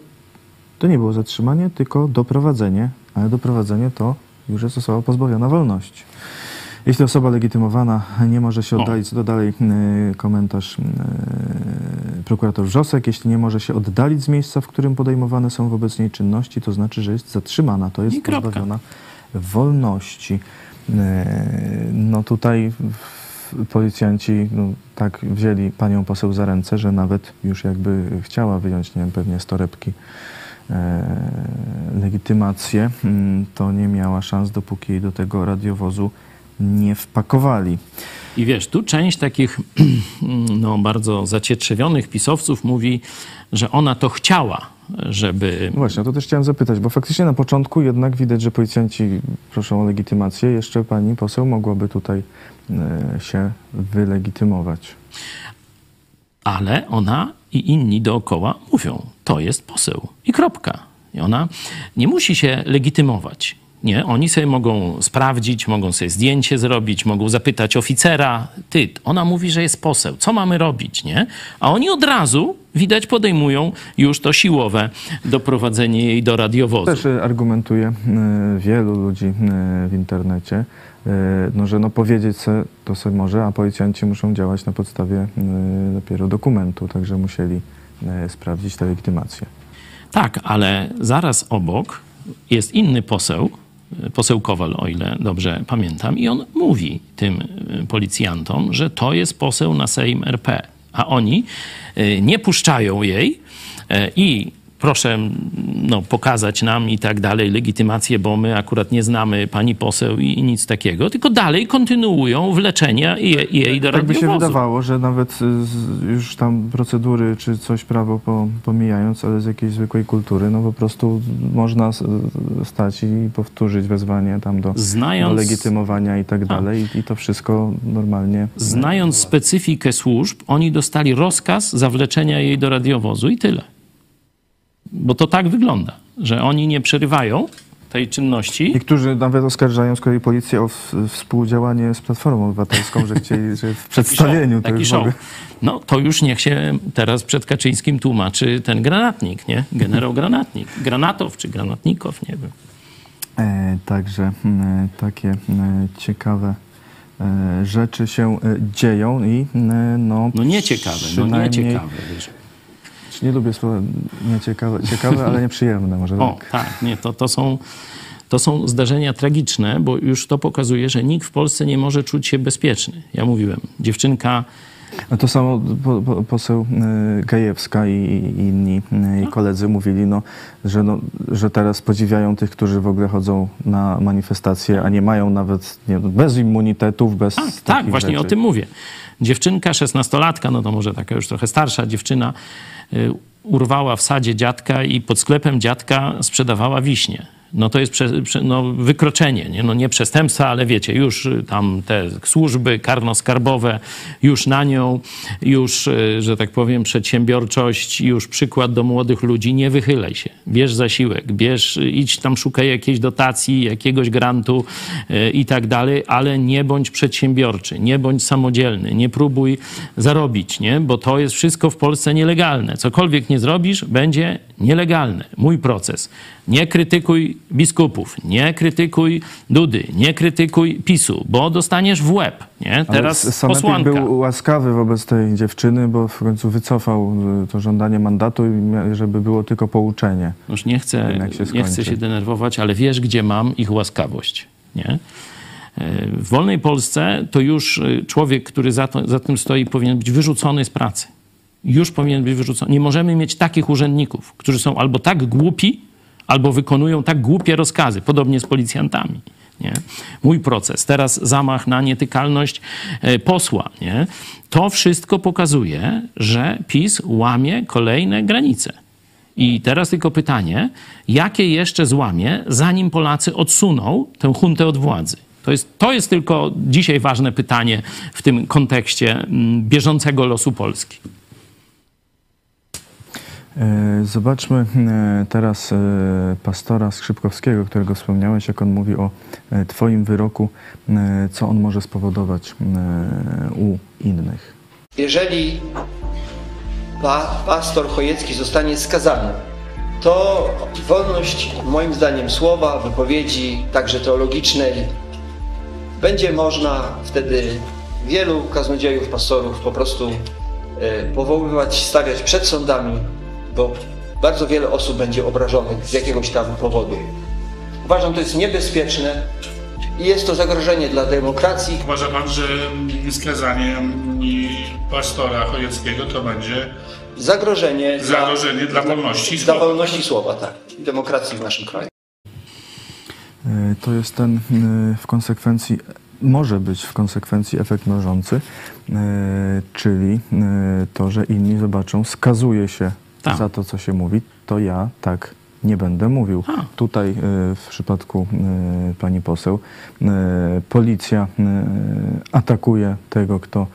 to nie było zatrzymanie, tylko doprowadzenie, ale doprowadzenie to już jest osoba pozbawiona wolności. Jeśli osoba legitymowana nie może się oddalić, co to dalej y, komentarz y, prokurator Wrzosek, jeśli nie może się oddalić z miejsca, w którym podejmowane są wobec niej czynności, to znaczy, że jest zatrzymana, to jest pozbawiona wolności. Y, No tutaj policjanci no, tak wzięli panią poseł za ręce, że nawet już jakby chciała wyjąć, nie wiem, pewnie z torebki e, legitymację, mm, to nie miała szans, dopóki jej do tego radiowozu nie wpakowali. I wiesz, tu część takich no, bardzo zacietrzewionych pisowców mówi, że ona to chciała, żeby No właśnie, to też chciałem zapytać, bo faktycznie na początku jednak widać, że policjanci proszą o legitymację. Jeszcze pani poseł mogłaby tutaj e, się wylegitymować. ale ona i inni dookoła mówią, to jest poseł i kropka. I ona nie musi się legitymować. Nie, oni sobie mogą sprawdzić, mogą sobie zdjęcie zrobić, mogą zapytać oficera, ty, ona mówi, że jest poseł, co mamy robić, nie? A oni od razu, widać, podejmują już to siłowe doprowadzenie jej do radiowozu. Też argumentuje e, wielu ludzi e, w internecie, no, że no powiedzieć se, to se może, a policjanci muszą działać na podstawie e, dopiero dokumentu, także musieli e, sprawdzić tę legitymację. Tak, ale zaraz obok jest inny poseł, poseł Kowal, o ile dobrze pamiętam, i on mówi tym policjantom, że to jest poseł na Sejm RP, a oni nie puszczają jej i proszę no, pokazać nam i tak dalej legitymację, bo my akurat nie znamy pani poseł i, i nic takiego, tylko dalej kontynuują wleczenie jej, jej do Tak by się wydawało, że nawet y, już tam procedury czy coś prawo po, pomijając, ale z jakiejś zwykłej kultury, no po prostu można stać i powtórzyć wezwanie tam do, Znając- do legitymowania i tak dalej i, i to wszystko normalnie. Znając specyfikę służb, oni dostali rozkaz zawleczenia jej do radiowozu i tyle. Bo to tak wygląda, że oni nie przerywają tej czynności. Niektórzy nawet oskarżają z kolei policję o współdziałanie z Platformą Obywatelską, że chcieli, że w przedstawieniu taki show. ogóle... No to już niech się teraz przed Kaczyńskim tłumaczy ten granatnik, nie? Generał Granatnik. Granatow czy Granatnikow, nie wiem. E, także mm, takie e, ciekawe e, rzeczy się e, dzieją i e, no... No nieciekawe, no nieciekawe. Wiesz. Nie lubię słowa nieciekawe, ciekawe, ale nieprzyjemne może O, tak. tak, nie, to, to, są, to są zdarzenia tragiczne, bo już to pokazuje, że nikt w Polsce nie może czuć się bezpieczny. Ja mówiłem, dziewczynka A to samo po, po, poseł e, Gajewska i, i inni e, jej koledzy mówili, no, że, no, że teraz podziwiają tych, którzy w ogóle chodzą na manifestacje, a nie mają nawet, nie, bez immunitetów, bez Tak, tak, właśnie rzeczy. o tym mówię. Dziewczynka, szesnastolatka, no to może taka już trochę starsza dziewczyna, y, urwała w sadzie dziadka i pod sklepem dziadka sprzedawała wiśnie. No to jest prze, prze, no, wykroczenie, nie? No nie przestępstwa, ale wiecie, już y, tam te służby karno-skarbowe, już na nią, już, y, że tak powiem, przedsiębiorczość, już przykład do młodych ludzi, nie wychylaj się. Bierz zasiłek, bierz, y, idź tam, szukaj jakiejś dotacji, jakiegoś grantu i tak dalej, ale nie bądź przedsiębiorczy, nie bądź samodzielny, nie próbuj zarobić, nie? Bo to jest wszystko w Polsce nielegalne. Cokolwiek nie zrobisz, będzie nielegalne. Mój proces. Nie krytykuj biskupów, nie krytykuj Dudy, nie krytykuj PiSu, bo dostaniesz w łeb. Nie? Teraz Ale posłanka. był łaskawy wobec tej dziewczyny, bo w końcu wycofał y, to żądanie mandatu, żeby było tylko pouczenie. Już nie chcę, nie chcę się denerwować, ale wiesz, gdzie mam ich łaskawość. Nie? E, W wolnej Polsce to już e, człowiek, który za, to, za tym stoi, powinien być wyrzucony z pracy. Już powinien być wyrzucony. Nie możemy mieć takich urzędników, którzy są albo tak głupi, albo wykonują tak głupie rozkazy. Podobnie z policjantami. Nie? Mój proces, teraz zamach na nietykalność e, posła. Nie? To wszystko pokazuje, że PiS łamie kolejne granice. I teraz tylko pytanie, jakie jeszcze złamie, zanim Polacy odsuną tę huntę od władzy? To jest, to jest tylko dzisiaj ważne pytanie w tym kontekście mm, bieżącego losu Polski. E, Zobaczmy e, teraz e, pastora Skrzypkowskiego, którego wspomniałeś, jak on mówi o Twoim wyroku, co on może spowodować u innych. Jeżeli pa, pastor Chojecki zostanie skazany, to wolność, moim zdaniem, słowa, wypowiedzi, także teologicznej, będzie można wtedy wielu kaznodziejów, pastorów po prostu powoływać, stawiać przed sądami, bo bardzo wiele osób będzie obrażonych z jakiegoś tam powodu. Uważam, to jest niebezpieczne i jest to zagrożenie dla demokracji, Uważa pan, że skazanie i pastora Chojeckiego to będzie zagrożenie, dla- zagrożenie dla wolności Dla słowa? wolności słowa, tak. Demokracji w naszym kraju. E, To jest ten e, w konsekwencji, może być w konsekwencji efekt mnożący, e, czyli to, że inni zobaczą, skazuje się Tak. za to, co się mówi, to ja tak nie będę mówił. A. Tutaj e, w przypadku e, pani poseł e, policja atakuje tego, kto,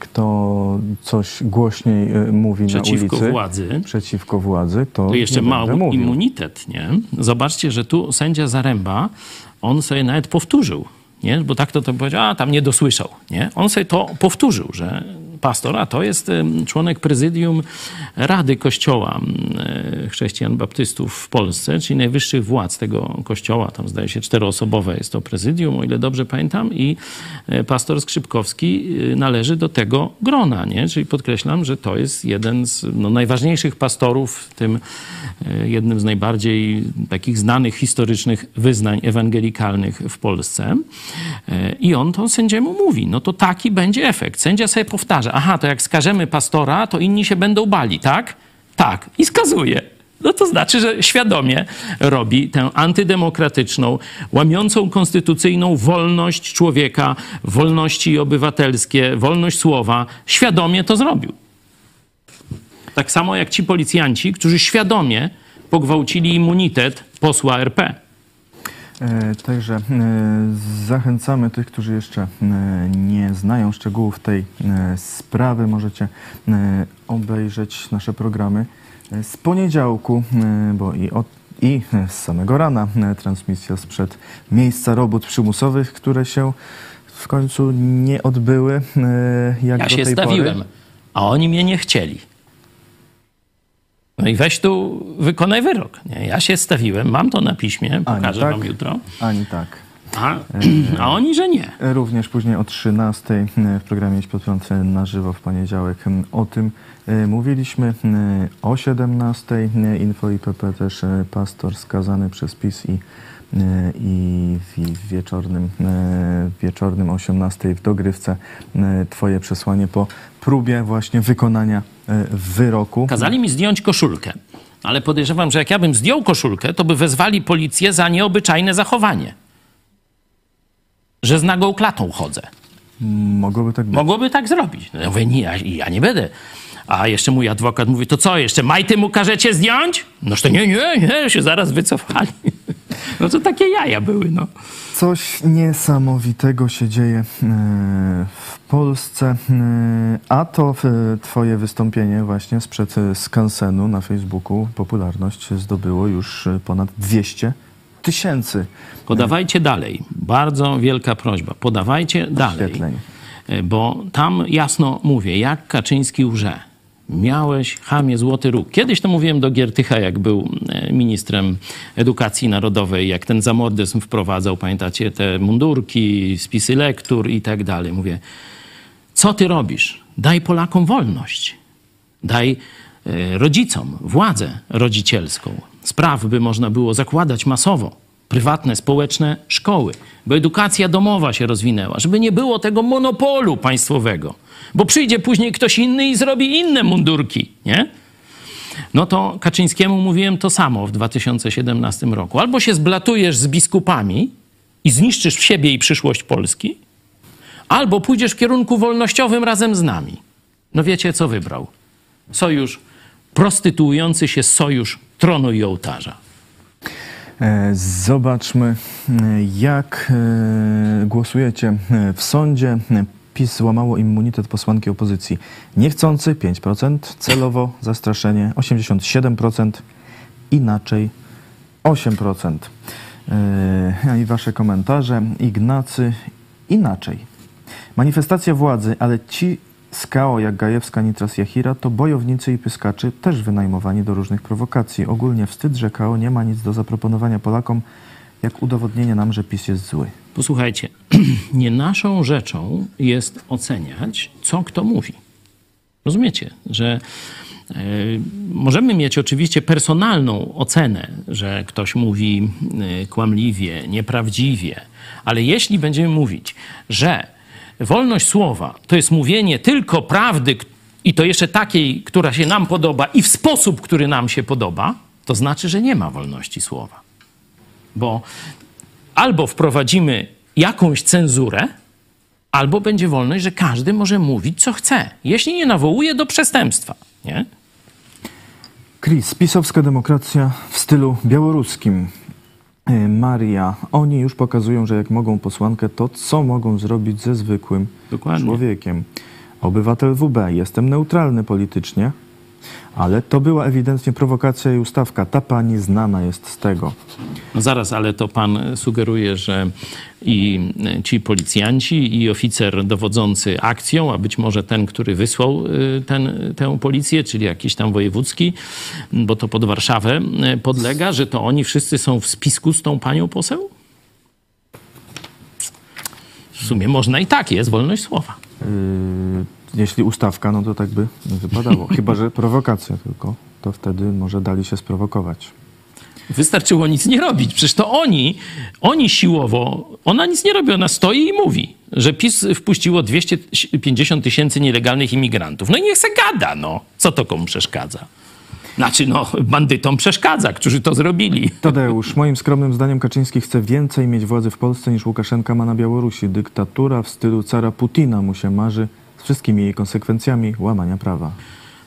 kto coś głośniej mówi Przeciwko na ulicy. władzy. Przeciwko władzy, to, To jeszcze ma immunitet, nie? Zobaczcie, że tu sędzia Zaręba, on sobie nawet powtórzył, nie? Bo tak to, to powiedział, a tam nie dosłyszał, nie? On sobie to powtórzył, że pastor, a to jest członek prezydium Rady Kościoła Chrześcijan Baptystów w Polsce, czyli najwyższych władz tego kościoła, tam zdaje się czteroosobowe jest to prezydium, o ile dobrze pamiętam, i e, pastor Skrzypkowski e, należy do tego grona, nie? Czyli podkreślam, że to jest jeden z no, najważniejszych pastorów tym e, jednym z najbardziej takich znanych historycznych wyznań ewangelikalnych w Polsce. E, I on to sędziemu mówi. No to taki będzie efekt. Sędzia sobie powtarza. Aha, to jak skażemy pastora, to inni się będą bali, tak? Tak. I skazuje. No to znaczy, że świadomie robi tę antydemokratyczną, łamiącą konstytucyjną wolność człowieka, wolności obywatelskie, wolność słowa. Świadomie to zrobił. Tak samo jak ci policjanci, którzy świadomie pogwałcili immunitet posła RP. E, Także e, zachęcamy tych, którzy jeszcze e, nie znają szczegółów tej sprawy. Możecie obejrzeć nasze programy z poniedziałku, bo i, od, i z samego rana transmisja sprzed miejsca robót przymusowych, które się w końcu nie odbyły. Jak Ja do się tej stawiłem, Pory. a oni mnie nie chcieli. No i weź tu, wykonaj wyrok. Nie? Ja się stawiłem, mam to na piśmie, pokażę tak, wam jutro. Ani tak. A, a oni, że nie. Również później o 13 w programie Idź pod prąd na żywo w poniedziałek o tym e, mówiliśmy. E, O 17 e, Info IPP też e, pastor skazany przez PiS i, e, i w wieczornym, e, wieczornym 18 w dogrywce e, Twoje przesłanie po próbie właśnie wykonania e, wyroku. Kazali mi zdjąć koszulkę. Ale podejrzewam, że jak ja bym zdjął koszulkę, to by wezwali policję za nieobyczajne zachowanie. Że z nagą klatą chodzę. Mogłoby tak być. Mogłoby tak zrobić. No ja mówię, nie, ja, ja nie będę. A jeszcze mój adwokat mówi, to co, jeszcze majty mu każecie zdjąć? Noż to nie, nie, nie, się zaraz wycofali. No to takie jaja były, no. Coś niesamowitego się dzieje e, w Polsce, e, a to e, twoje wystąpienie właśnie sprzed skansenu na Facebooku popularność zdobyło już ponad 200 tysięcy Podawajcie dalej. Bardzo wielka prośba. Podawajcie dalej. Bo tam jasno mówię, jak Kaczyński łże. Miałeś, chamie, złoty róg. Kiedyś to mówiłem do Giertycha, jak był e, ministrem edukacji narodowej, jak ten zamordyzm wprowadzał, pamiętacie, te mundurki, spisy lektur i tak dalej. Mówię, co ty robisz? Daj Polakom wolność. Daj e, rodzicom władzę rodzicielską. Spraw by można było zakładać masowo. Prywatne, społeczne szkoły, bo edukacja domowa się rozwinęła, żeby nie było tego monopolu państwowego, bo przyjdzie później ktoś inny i zrobi inne mundurki, nie? No to Kaczyńskiemu mówiłem to samo w 2017 roku. Albo się zblatujesz z biskupami i zniszczysz w siebie i przyszłość Polski, albo pójdziesz w kierunku wolnościowym razem z nami. No wiecie, co wybrał? Sojusz prostytuujący się sojusz tronu i ołtarza. E, Zobaczmy, e, jak e, głosujecie w sądzie. PiS złamało immunitet posłanki opozycji. Niechcący 5%, celowo zastraszenie 87%, inaczej 8%. E, I wasze komentarze. Ignacy inaczej. Manifestacja władzy, ale ci skao jak Gajewska, Nitras, Jachira to bojownicy i pyskaczy też wynajmowani do różnych prowokacji. Ogólnie wstyd, że KO nie ma nic do zaproponowania Polakom, jak udowodnienie nam, że PiS jest zły. Posłuchajcie, nie naszą rzeczą jest oceniać, co kto mówi. Rozumiecie, że e, możemy mieć oczywiście personalną ocenę, że ktoś mówi e, kłamliwie, nieprawdziwie, ale jeśli będziemy mówić, że wolność słowa to jest mówienie tylko prawdy i to jeszcze takiej, która się nam podoba i w sposób, który nam się podoba, to znaczy, że nie ma wolności słowa. Bo albo wprowadzimy jakąś cenzurę, albo będzie wolność, że każdy może mówić, co chce, jeśli nie nawołuje do przestępstwa. Nie? Chris, pisowska demokracja w stylu białoruskim. E, Maria, oni już pokazują, że jak mogą posłankę, to co mogą zrobić ze zwykłym Dokładnie. człowiekiem. Obywatel WB, jestem neutralny politycznie, ale to była ewidentnie prowokacja i ustawka. Ta pani znana jest z tego. No zaraz, ale to pan sugeruje, że i ci policjanci, i oficer dowodzący akcją, a być może ten, który wysłał y, ten, tę policję, czyli jakiś tam wojewódzki, bo to pod Warszawę y, podlega, że to oni wszyscy są w spisku z tą panią poseł? W sumie można i tak, jest wolność słowa. Yy, jeśli ustawka, no to tak by nie wypadało. Chyba, że prowokacja tylko. To wtedy może dali się sprowokować. Wystarczyło nic nie robić. Przecież to oni, oni siłowo, ona nic nie robi, ona stoi i mówi, że PiS wpuściło 250 tysięcy nielegalnych imigrantów. No i niech se gada, no. Co to komu przeszkadza? Znaczy, no, bandytom przeszkadza, którzy to zrobili. Tadeusz, moim skromnym zdaniem Kaczyński chce więcej mieć władzy w Polsce niż Łukaszenka ma na Białorusi. Dyktatura w stylu cara Putina mu się marzy z wszystkimi jej konsekwencjami łamania prawa.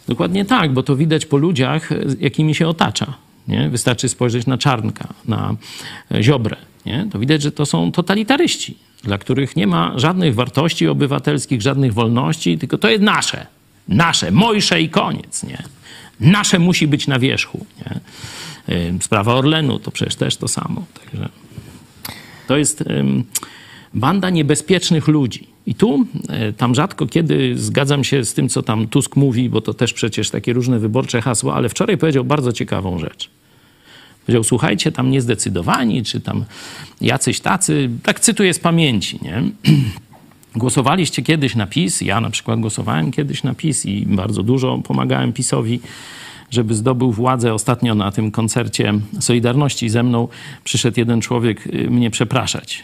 Dokładnie tak, bo to widać po ludziach, jakimi się otacza. Nie? Wystarczy spojrzeć na Czarnka, na e, Ziobrę. Nie? To widać, że to są totalitaryści, dla których nie ma żadnych wartości obywatelskich, żadnych wolności, tylko to jest nasze. Nasze, mojsze i koniec. Nie? Nasze musi być na wierzchu. Nie? E, Sprawa Orlenu to przecież też to samo. Także to jest banda niebezpiecznych ludzi. I tu, e, tam rzadko kiedy zgadzam się z tym, co tam Tusk mówi, bo to też przecież takie różne wyborcze hasła, ale wczoraj powiedział bardzo ciekawą rzecz. Powiedział, słuchajcie, tam niezdecydowani, czy tam jacyś tacy, tak cytuję z pamięci, nie? Głosowaliście kiedyś na PiS, ja na przykład głosowałem kiedyś na PiS i bardzo dużo pomagałem PiSowi, żeby zdobył władzę. Ostatnio na tym koncercie Solidarności ze mną przyszedł jeden człowiek y, mnie przepraszać.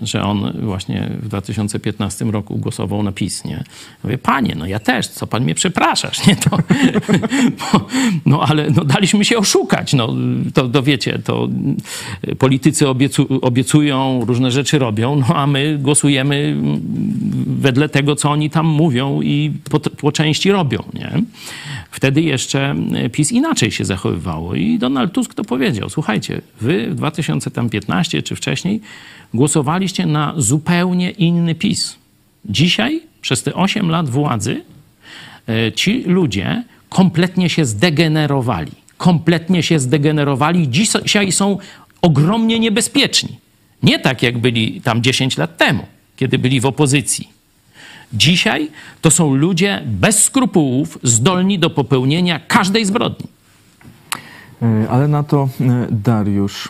Że on właśnie w 2015 roku głosował na PiS, nie? Mówię, panie, no ja też, co pan mnie przepraszasz, nie? To, bo, no ale no, daliśmy się oszukać, no to, to wiecie, to politycy obiecu, obiecują, różne rzeczy robią, no a my głosujemy wedle tego, co oni tam mówią i po, po części robią, nie? Wtedy jeszcze PiS inaczej się zachowywało i Donald Tusk to powiedział, słuchajcie, wy w 2015 czy wcześniej głosowaliście na zupełnie inny PiS. Dzisiaj, przez te 8 lat władzy, e, ci ludzie kompletnie się zdegenerowali. Kompletnie się zdegenerowali. Dzisiaj są ogromnie niebezpieczni. Nie tak, jak byli tam 10 lat temu, kiedy byli w opozycji. Dzisiaj to są ludzie bez skrupułów, zdolni do popełnienia każdej zbrodni. E, ale na to e, Dariusz.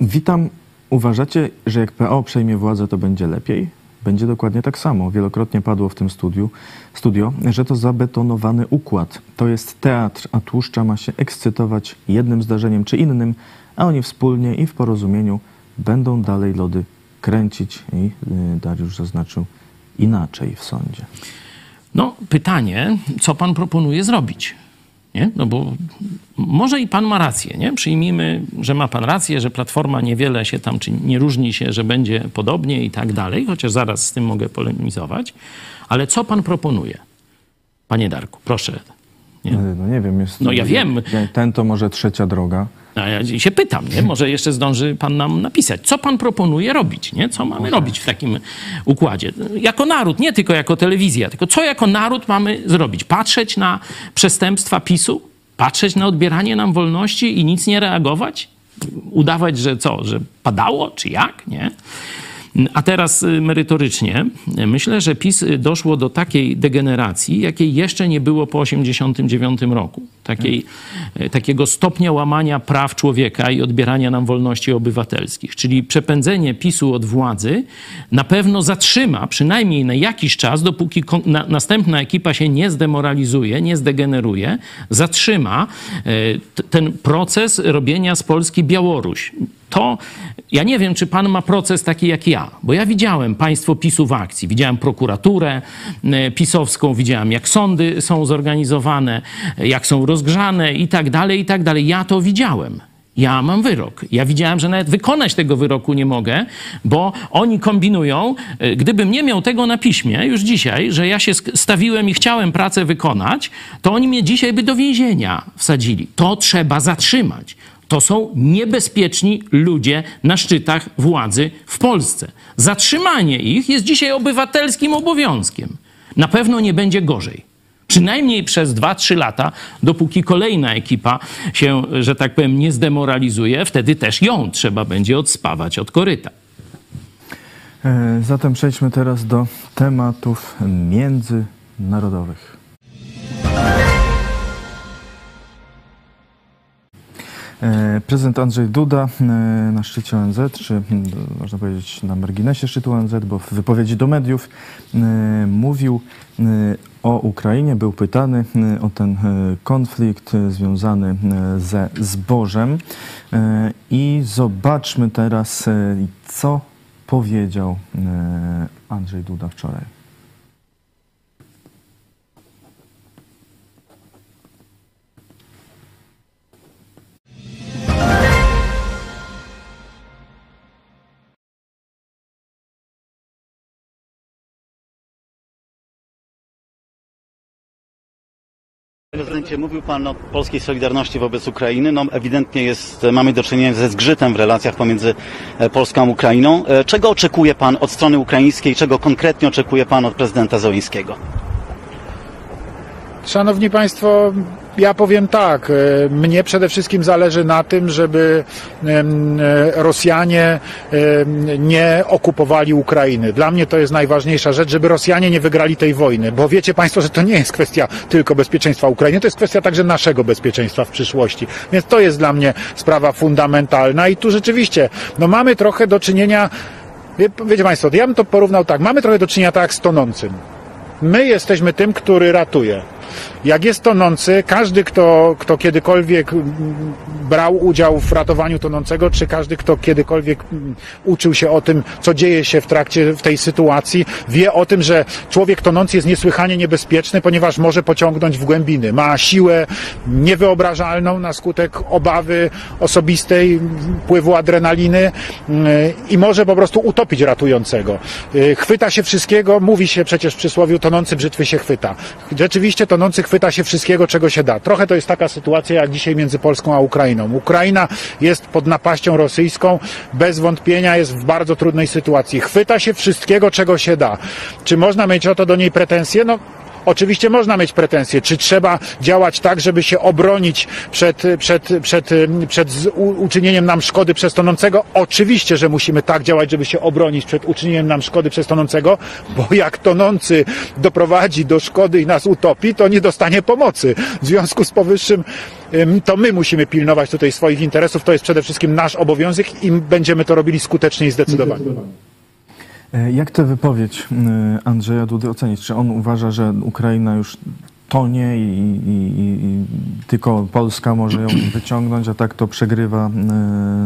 Witam Uważacie, że jak PO przejmie władzę, to będzie lepiej? Będzie dokładnie tak samo. Wielokrotnie padło w tym studiu, studio, że to zabetonowany układ. To jest teatr, a tłuszcza ma się ekscytować jednym zdarzeniem czy innym, a oni wspólnie i w porozumieniu będą dalej lody kręcić. I y, Dariusz zaznaczył inaczej w sądzie. No, pytanie, co pan proponuje zrobić? Nie? No bo może i pan ma rację, nie? Przyjmijmy, że ma pan rację, że Platforma niewiele się tam, czy nie różni się, że będzie podobnie i tak dalej, chociaż zaraz z tym mogę polemizować. Ale co pan proponuje? Panie Darku, proszę. Nie? No nie wiem. Jest, no ja wiem. Ten to może trzecia droga. A ja się pytam, nie? może jeszcze zdąży pan nam napisać, co pan proponuje robić, nie? co mamy robić w takim układzie. Jako naród, nie tylko jako telewizja, tylko co jako naród mamy zrobić? Patrzeć na przestępstwa PiSu? Patrzeć na odbieranie nam wolności i nic nie reagować? Udawać, że co, że padało, czy jak, nie? A teraz y, merytorycznie. Myślę, że PiS y, doszło do takiej degeneracji, jakiej jeszcze nie było po 1989 roku. Takiej, y, takiego stopnia łamania praw człowieka i odbierania nam wolności obywatelskich. Czyli przepędzenie PiSu od władzy na pewno zatrzyma, przynajmniej na jakiś czas, dopóki na, następna ekipa się nie zdemoralizuje, nie zdegeneruje, zatrzyma ten proces robienia z Polski Białoruś to ja nie wiem, czy pan ma proces taki jak ja, bo ja widziałem państwo PiSu w akcji. Widziałem prokuraturę e, pisowską, widziałem jak sądy są zorganizowane, jak są rozgrzane i tak dalej, i tak dalej. Ja to widziałem. Ja mam wyrok. Ja widziałem, że nawet wykonać tego wyroku nie mogę, bo oni kombinują. E, gdybym nie miał tego na piśmie już dzisiaj, że ja się stawiłem i chciałem pracę wykonać, to oni mnie dzisiaj by do więzienia wsadzili. To trzeba zatrzymać. To są niebezpieczni ludzie na szczytach władzy w Polsce. Zatrzymanie ich jest dzisiaj obywatelskim obowiązkiem. Na pewno nie będzie gorzej. Przynajmniej przez 2-3 lata, dopóki kolejna ekipa się, że tak powiem, nie zdemoralizuje, wtedy też ją trzeba będzie odspawać od koryta. E, zatem przejdźmy teraz do tematów międzynarodowych. Prezydent Andrzej Duda e, na szczycie ONZ, czy można powiedzieć na marginesie szczytu ONZ, bo w wypowiedzi do mediów e, mówił o Ukrainie, był pytany o ten konflikt związany ze zbożem. I zobaczmy teraz, co powiedział Andrzej Duda wczoraj. Prezydencie, mówił Pan o polskiej solidarności wobec Ukrainy. No, ewidentnie jest, mamy do czynienia ze zgrzytem w relacjach pomiędzy e, Polską a Ukrainą. E, czego oczekuje Pan od strony ukraińskiej? Czego konkretnie oczekuje Pan od prezydenta Zońskiego? Szanowni Państwo, ja powiem tak, e, mnie przede wszystkim zależy na tym, żeby e, Rosjanie nie okupowali Ukrainy. Dla mnie to jest najważniejsza rzecz, żeby Rosjanie nie wygrali tej wojny, bo wiecie Państwo, że to nie jest kwestia tylko bezpieczeństwa Ukrainy, to jest kwestia także naszego bezpieczeństwa w przyszłości. Więc to jest dla mnie sprawa fundamentalna i tu rzeczywiście no mamy trochę do czynienia, wie, wiecie Państwo, ja bym to porównał tak, mamy trochę do czynienia tak z tonącym. My jesteśmy tym, który ratuje. Jak jest tonący, każdy, kto, kto kiedykolwiek mm, brał udział w ratowaniu tonącego, czy każdy, kto kiedykolwiek mm, uczył się o tym, co dzieje się w trakcie w tej sytuacji, wie o tym, że człowiek tonący jest niesłychanie niebezpieczny, ponieważ może pociągnąć w głębiny. Ma siłę niewyobrażalną na skutek obawy osobistej, wpływu adrenaliny mm, i może po prostu utopić ratującego. Y, Chwyta się wszystkiego, mówi się przecież w przysłowiu tonący brzytwy się chwyta. Rzeczywiście tonący chwyta się wszystkiego, czego się da. Trochę to jest taka sytuacja jak dzisiaj między Polską a Ukrainą. Ukraina jest pod napaścią rosyjską, bez wątpienia jest w bardzo trudnej sytuacji. Chwyta się wszystkiego, czego się da. Czy można mieć o to do niej pretensje? No, Oczywiście można mieć pretensje, czy trzeba działać tak, żeby się obronić przed, przed, przed, przed uczynieniem nam szkody przez tonącego? Oczywiście, że musimy tak działać, żeby się obronić przed uczynieniem nam szkody przez tonącego, bo jak tonący doprowadzi do szkody i nas utopi, to nie dostanie pomocy. W związku z powyższym ym, to my musimy pilnować tutaj swoich interesów, to jest przede wszystkim nasz obowiązek i będziemy to robili skutecznie i zdecydowanie. E, Jak tę wypowiedź e, Andrzeja Dudy ocenić? Czy on uważa, że Ukraina już tonie i, i, i, tylko Polska może ją wyciągnąć, a tak to przegrywa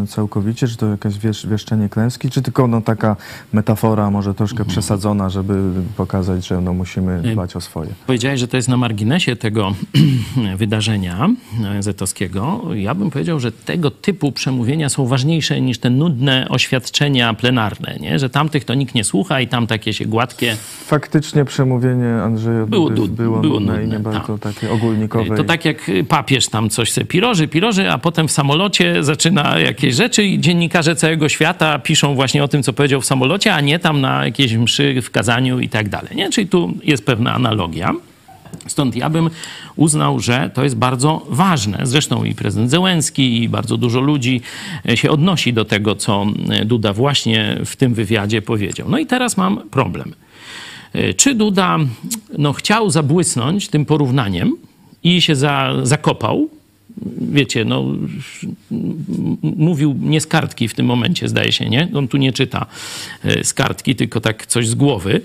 e, całkowicie? Czy to jakaś wiesz, wieszczenie klęski? Czy tylko no, taka metafora, może troszkę przesadzona, żeby pokazać, że no, musimy dbać o swoje? Powiedziałeś, że to jest na marginesie tego wydarzenia e, zetowskiego. Ja bym powiedział, że tego typu przemówienia są ważniejsze niż te nudne oświadczenia plenarne, nie? że tamtych to nikt nie słucha i tam takie się gładkie. Faktycznie przemówienie Andrzeja Było nud- było, było nudne nie bardzo tak. takie ogólnikowe. To tak jak papież tam coś se piroży, piroży, a potem w samolocie zaczyna jakieś rzeczy i dziennikarze całego świata piszą właśnie o tym, co powiedział w samolocie, a nie tam na jakiejś mszy w kazaniu i tak dalej. Nie? Czyli tu jest pewna analogia. Stąd ja bym uznał, że to jest bardzo ważne. Zresztą i prezydent Zełenski, i bardzo dużo ludzi się odnosi do tego, co Duda właśnie w tym wywiadzie powiedział. No i teraz mam problem. E, Czy Duda no, chciał zabłysnąć tym porównaniem i się za, zakopał? Wiecie, no, mówił nie z kartki w tym momencie, zdaje się, nie? On tu nie czyta e, z kartki, tylko tak coś z głowy.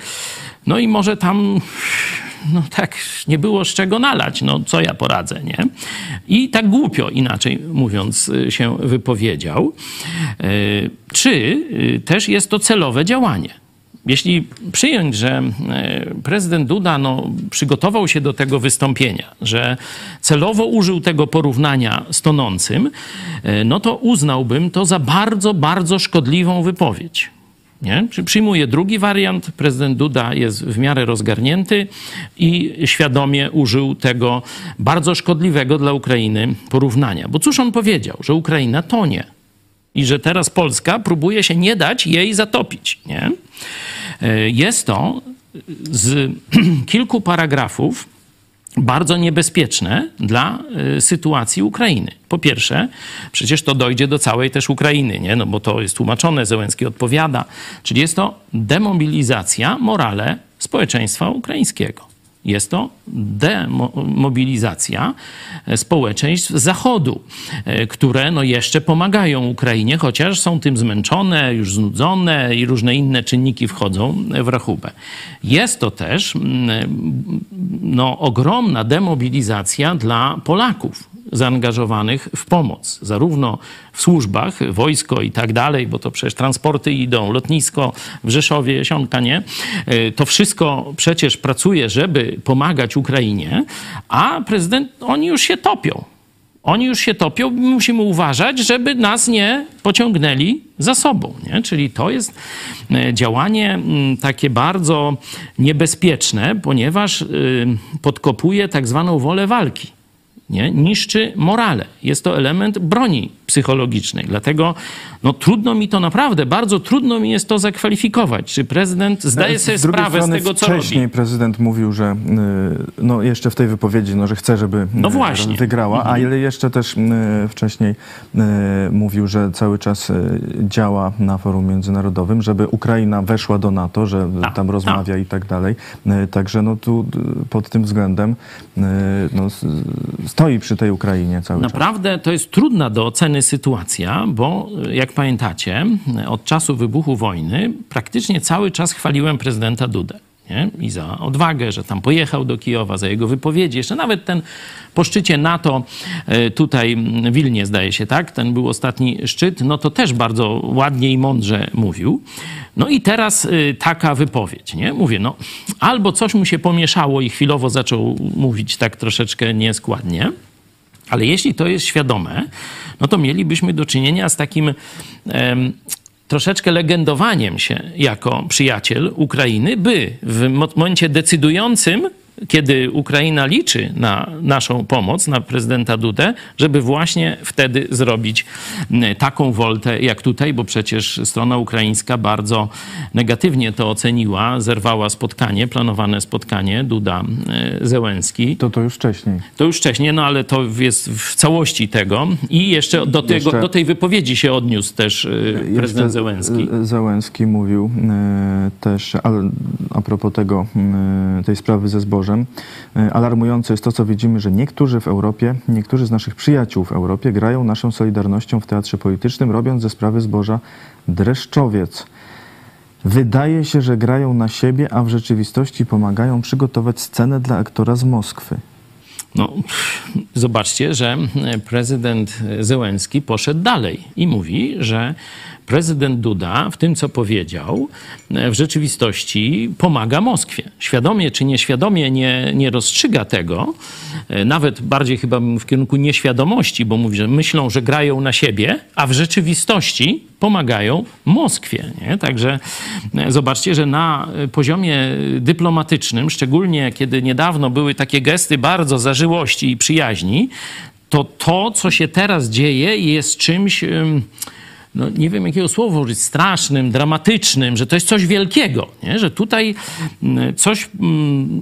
No i może tam, no tak, nie było z czego nalać, no co ja poradzę, nie? I tak głupio, inaczej mówiąc, y, się wypowiedział. E, Czy też jest to celowe działanie? Jeśli przyjąć, że e, prezydent Duda no, przygotował się do tego wystąpienia, że celowo użył tego porównania z tonącym, e, no to uznałbym to za bardzo, bardzo szkodliwą wypowiedź. Nie? Czy Przyjmuję drugi wariant. Prezydent Duda jest w miarę rozgarnięty i świadomie użył tego bardzo szkodliwego dla Ukrainy porównania. Bo cóż on powiedział? Że Ukraina tonie i że teraz Polska próbuje się nie dać jej zatopić. Nie? E, Jest to z kilku paragrafów bardzo niebezpieczne dla y, sytuacji Ukrainy. Po pierwsze, przecież to dojdzie do całej też Ukrainy, nie? No bo to jest tłumaczone, Zełenski odpowiada. Czyli jest to demobilizacja morale społeczeństwa ukraińskiego. Jest to demobilizacja e, społeczeństw Zachodu, e, które no jeszcze pomagają Ukrainie, chociaż są tym zmęczone, już znudzone i różne inne czynniki wchodzą w rachubę. Jest to też no, ogromna demobilizacja dla Polaków zaangażowanych w pomoc, zarówno w służbach, wojsko i tak dalej, bo to przecież transporty idą, lotnisko w Rzeszowie, Jesionka, nie? Y, To wszystko przecież pracuje, żeby pomagać Ukrainie, a prezydent, oni już się topią. Oni już się topią, musimy uważać, żeby nas nie pociągnęli za sobą. Nie? Czyli to jest e, działanie takie bardzo niebezpieczne, ponieważ y, podkopuje tak zwaną wolę walki. Nie? Niszczy morale. Jest to element broni psychologicznej. Dlatego no, trudno mi to naprawdę, bardzo trudno mi jest to zakwalifikować. Czy prezydent zdaje sobie Z sprawę z tego, co wcześniej robi? prezydent mówił, że y, no jeszcze w tej wypowiedzi, no, że chce, żeby y, No właśnie. wygrała, a Mhm. ile jeszcze też y, wcześniej mówił, że cały czas działa na forum międzynarodowym, żeby Ukraina weszła do NATO, że tam rozmawia i tak dalej. Także no tu pod tym względem no, stoi przy tej Ukrainie cały czas. Naprawdę to jest trudna do oceny sytuacja, bo y, jak pamiętacie, od czasu wybuchu wojny praktycznie cały czas chwaliłem prezydenta Dudę. Nie? I za odwagę, że tam pojechał do Kijowa, za jego wypowiedzi. Jeszcze nawet ten po szczycie NATO, e, tutaj Wilnie zdaje się, tak? Ten był ostatni szczyt, no to też bardzo ładnie i mądrze mówił. No i teraz taka wypowiedź, nie? Mówię, no albo coś mu się pomieszało i chwilowo zaczął mówić tak troszeczkę nieskładnie, ale jeśli to jest świadome, no to mielibyśmy do czynienia z takim em, troszeczkę legendowaniem się jako przyjaciel Ukrainy, by w mo- momencie decydującym, kiedy Ukraina liczy na naszą pomoc, na prezydenta Dudę, żeby właśnie wtedy zrobić taką woltę jak tutaj, bo przecież strona ukraińska bardzo negatywnie to oceniła, zerwała spotkanie, planowane spotkanie Duda-Zełenski. To to już wcześniej. To już wcześniej, no ale to jest w całości tego. I jeszcze do, tego, Jeszcze- do tej wypowiedzi się odniósł też y, prezydent Zełenski. e, Zełenski mówił e, też, ale a propos tego, e, tej sprawy ze zbożem, e, alarmujące jest to, co widzimy, że niektórzy w Europie, niektórzy z naszych przyjaciół w Europie grają naszą solidarnością w teatrze politycznym, robiąc ze sprawy zboża dreszczowiec. Wydaje się, że grają na siebie, a w rzeczywistości pomagają przygotować scenę dla aktora z Moskwy. No, zobaczcie, że prezydent Zełenski poszedł dalej i mówi, że prezydent Duda w tym, co powiedział, w rzeczywistości pomaga Moskwie. Świadomie czy nieświadomie nie, nie rozstrzyga tego, nawet bardziej chyba w kierunku nieświadomości, bo mówi, że myślą, że grają na siebie, a w rzeczywistości pomagają Moskwie. Nie? Także e, zobaczcie, że na poziomie dyplomatycznym, szczególnie kiedy niedawno były takie gesty bardzo zażyłości i przyjaźni, to to, co się teraz dzieje, jest czymś. No, nie wiem jakiego słowa użyć, strasznym, dramatycznym, że to jest coś wielkiego, nie? że tutaj mm, coś, mm,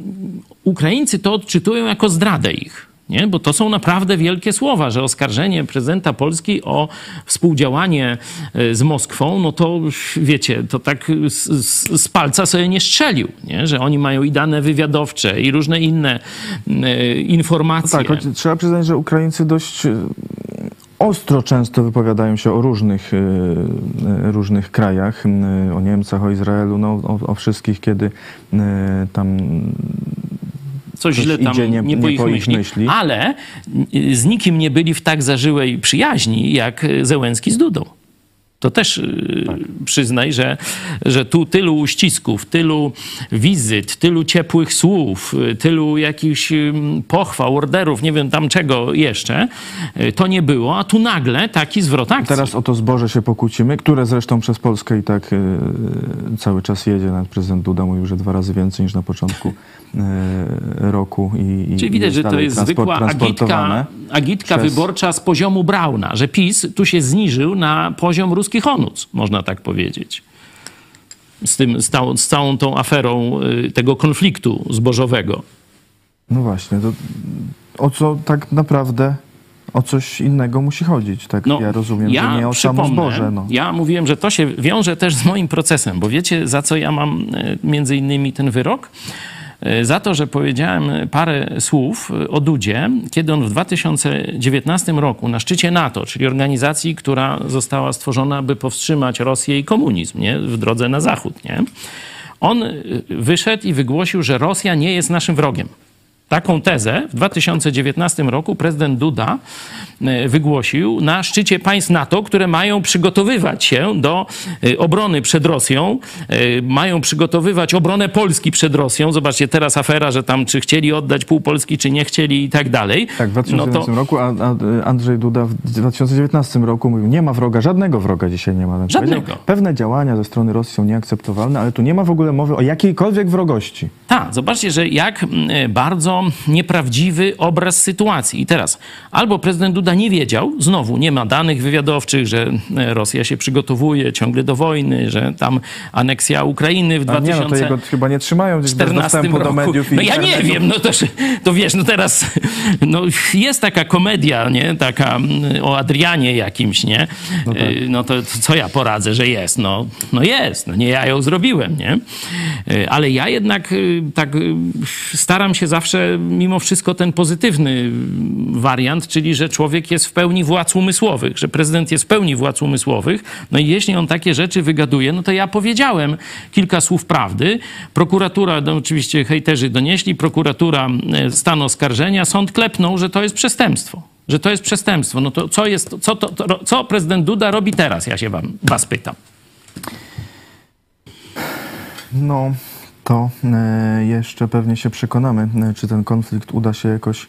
Ukraińcy to odczytują jako zdradę ich. Nie? Bo to są naprawdę wielkie słowa, że oskarżenie prezydenta Polski o współdziałanie e, z Moskwą, no to wiecie, to tak z, z, palca sobie nie strzelił, nie? że oni mają i dane wywiadowcze, i różne inne e, informacje. Tak, choć trzeba przyznać, że Ukraińcy dość ostro często wypowiadają się o różnych, e, e, różnych krajach, m, o Niemcach, o Izraelu, no, o, o wszystkich, kiedy e, tam coś źle tam idzie nie, nie- po nie ich po ich myśli, myśli. ale z nikim nie byli w tak zażyłej przyjaźni jak Zełenski z Dudą. To też y, Tak. przyznaj, że, że tu tylu uścisków, tylu wizyt, tylu ciepłych słów, y, tylu jakichś ym, pochwał, orderów, nie wiem tam czego jeszcze, y, to nie było, a tu nagle taki zwrot akcji. Teraz o to zboże się pokłócimy, które zresztą przez Polskę i tak cały czas jedzie. Nawet prezydent Duda mówił, że dwa razy więcej niż na początku roku. I, i Czyli widać, że to jest zwykła agitka, agitka wyborcza z poziomu Brauna, że PiS tu się zniżył na poziom ruskich onuc, można tak powiedzieć. Z, tym, z, całą, z całą tą aferą y, tego konfliktu zbożowego. No właśnie, to o co tak naprawdę, o coś innego musi chodzić. Tak ja rozumiem, że nie o samo zboże. No. Ja mówiłem, że to się wiąże też z moim procesem, bo wiecie, za co ja mam e, między innymi ten wyrok? E, Za to, że powiedziałem parę słów e, o Dudzie, kiedy on w 2019 roku na szczycie NATO, czyli organizacji, która została stworzona, by powstrzymać Rosję i komunizm nie? w drodze na zachód, nie? on e, wyszedł i wygłosił, że Rosja nie jest naszym wrogiem. Taką tezę w 2019 roku prezydent Duda e, wygłosił na szczycie państw NATO, które mają przygotowywać się do e, obrony przed Rosją, e, mają przygotowywać obronę Polski przed Rosją. Zobaczcie, teraz afera, że tam czy chcieli oddać pół Polski, czy nie chcieli i tak dalej. Tak, w 2019 No to roku, a, a Andrzej Duda w 2019 roku mówił, nie ma wroga, żadnego wroga dzisiaj nie ma. Tak Żadnego. Pewne działania ze strony Rosji są nieakceptowalne, ale tu nie ma w ogóle mowy o jakiejkolwiek wrogości. Tak, zobaczcie, że jak mm, bardzo nieprawdziwy obraz sytuacji. I teraz albo prezydent Duda nie wiedział, znowu nie ma danych wywiadowczych, że e, Rosja się przygotowuje ciągle do wojny, że tam aneksja Ukrainy w A nie, no to 2000 jego chyba nie trzymają gdzieś bez 14 dostępu do roku. mediów No ja nie wiem, no to, to wiesz, no teraz no jest taka komedia, nie, taka o Adrianie jakimś, nie, no, tak. no to co ja poradzę, że jest, no, no jest, no nie ja ją zrobiłem, nie, Y, ale ja jednak tak staram się zawsze mimo wszystko ten pozytywny wariant, czyli że człowiek jest w pełni władz umysłowych, że prezydent jest w pełni władz umysłowych, no i jeśli on takie rzeczy wygaduje, no to ja powiedziałem kilka słów prawdy. Prokuratura, no oczywiście hejterzy donieśli, prokuratura e, stan oskarżenia, sąd klepnął, że to jest przestępstwo. Że to jest przestępstwo. No to co, jest, co, to, to, co prezydent Duda robi teraz, ja się wam, was pytam. No, to e, jeszcze pewnie się przekonamy, e, czy ten konflikt uda się jakoś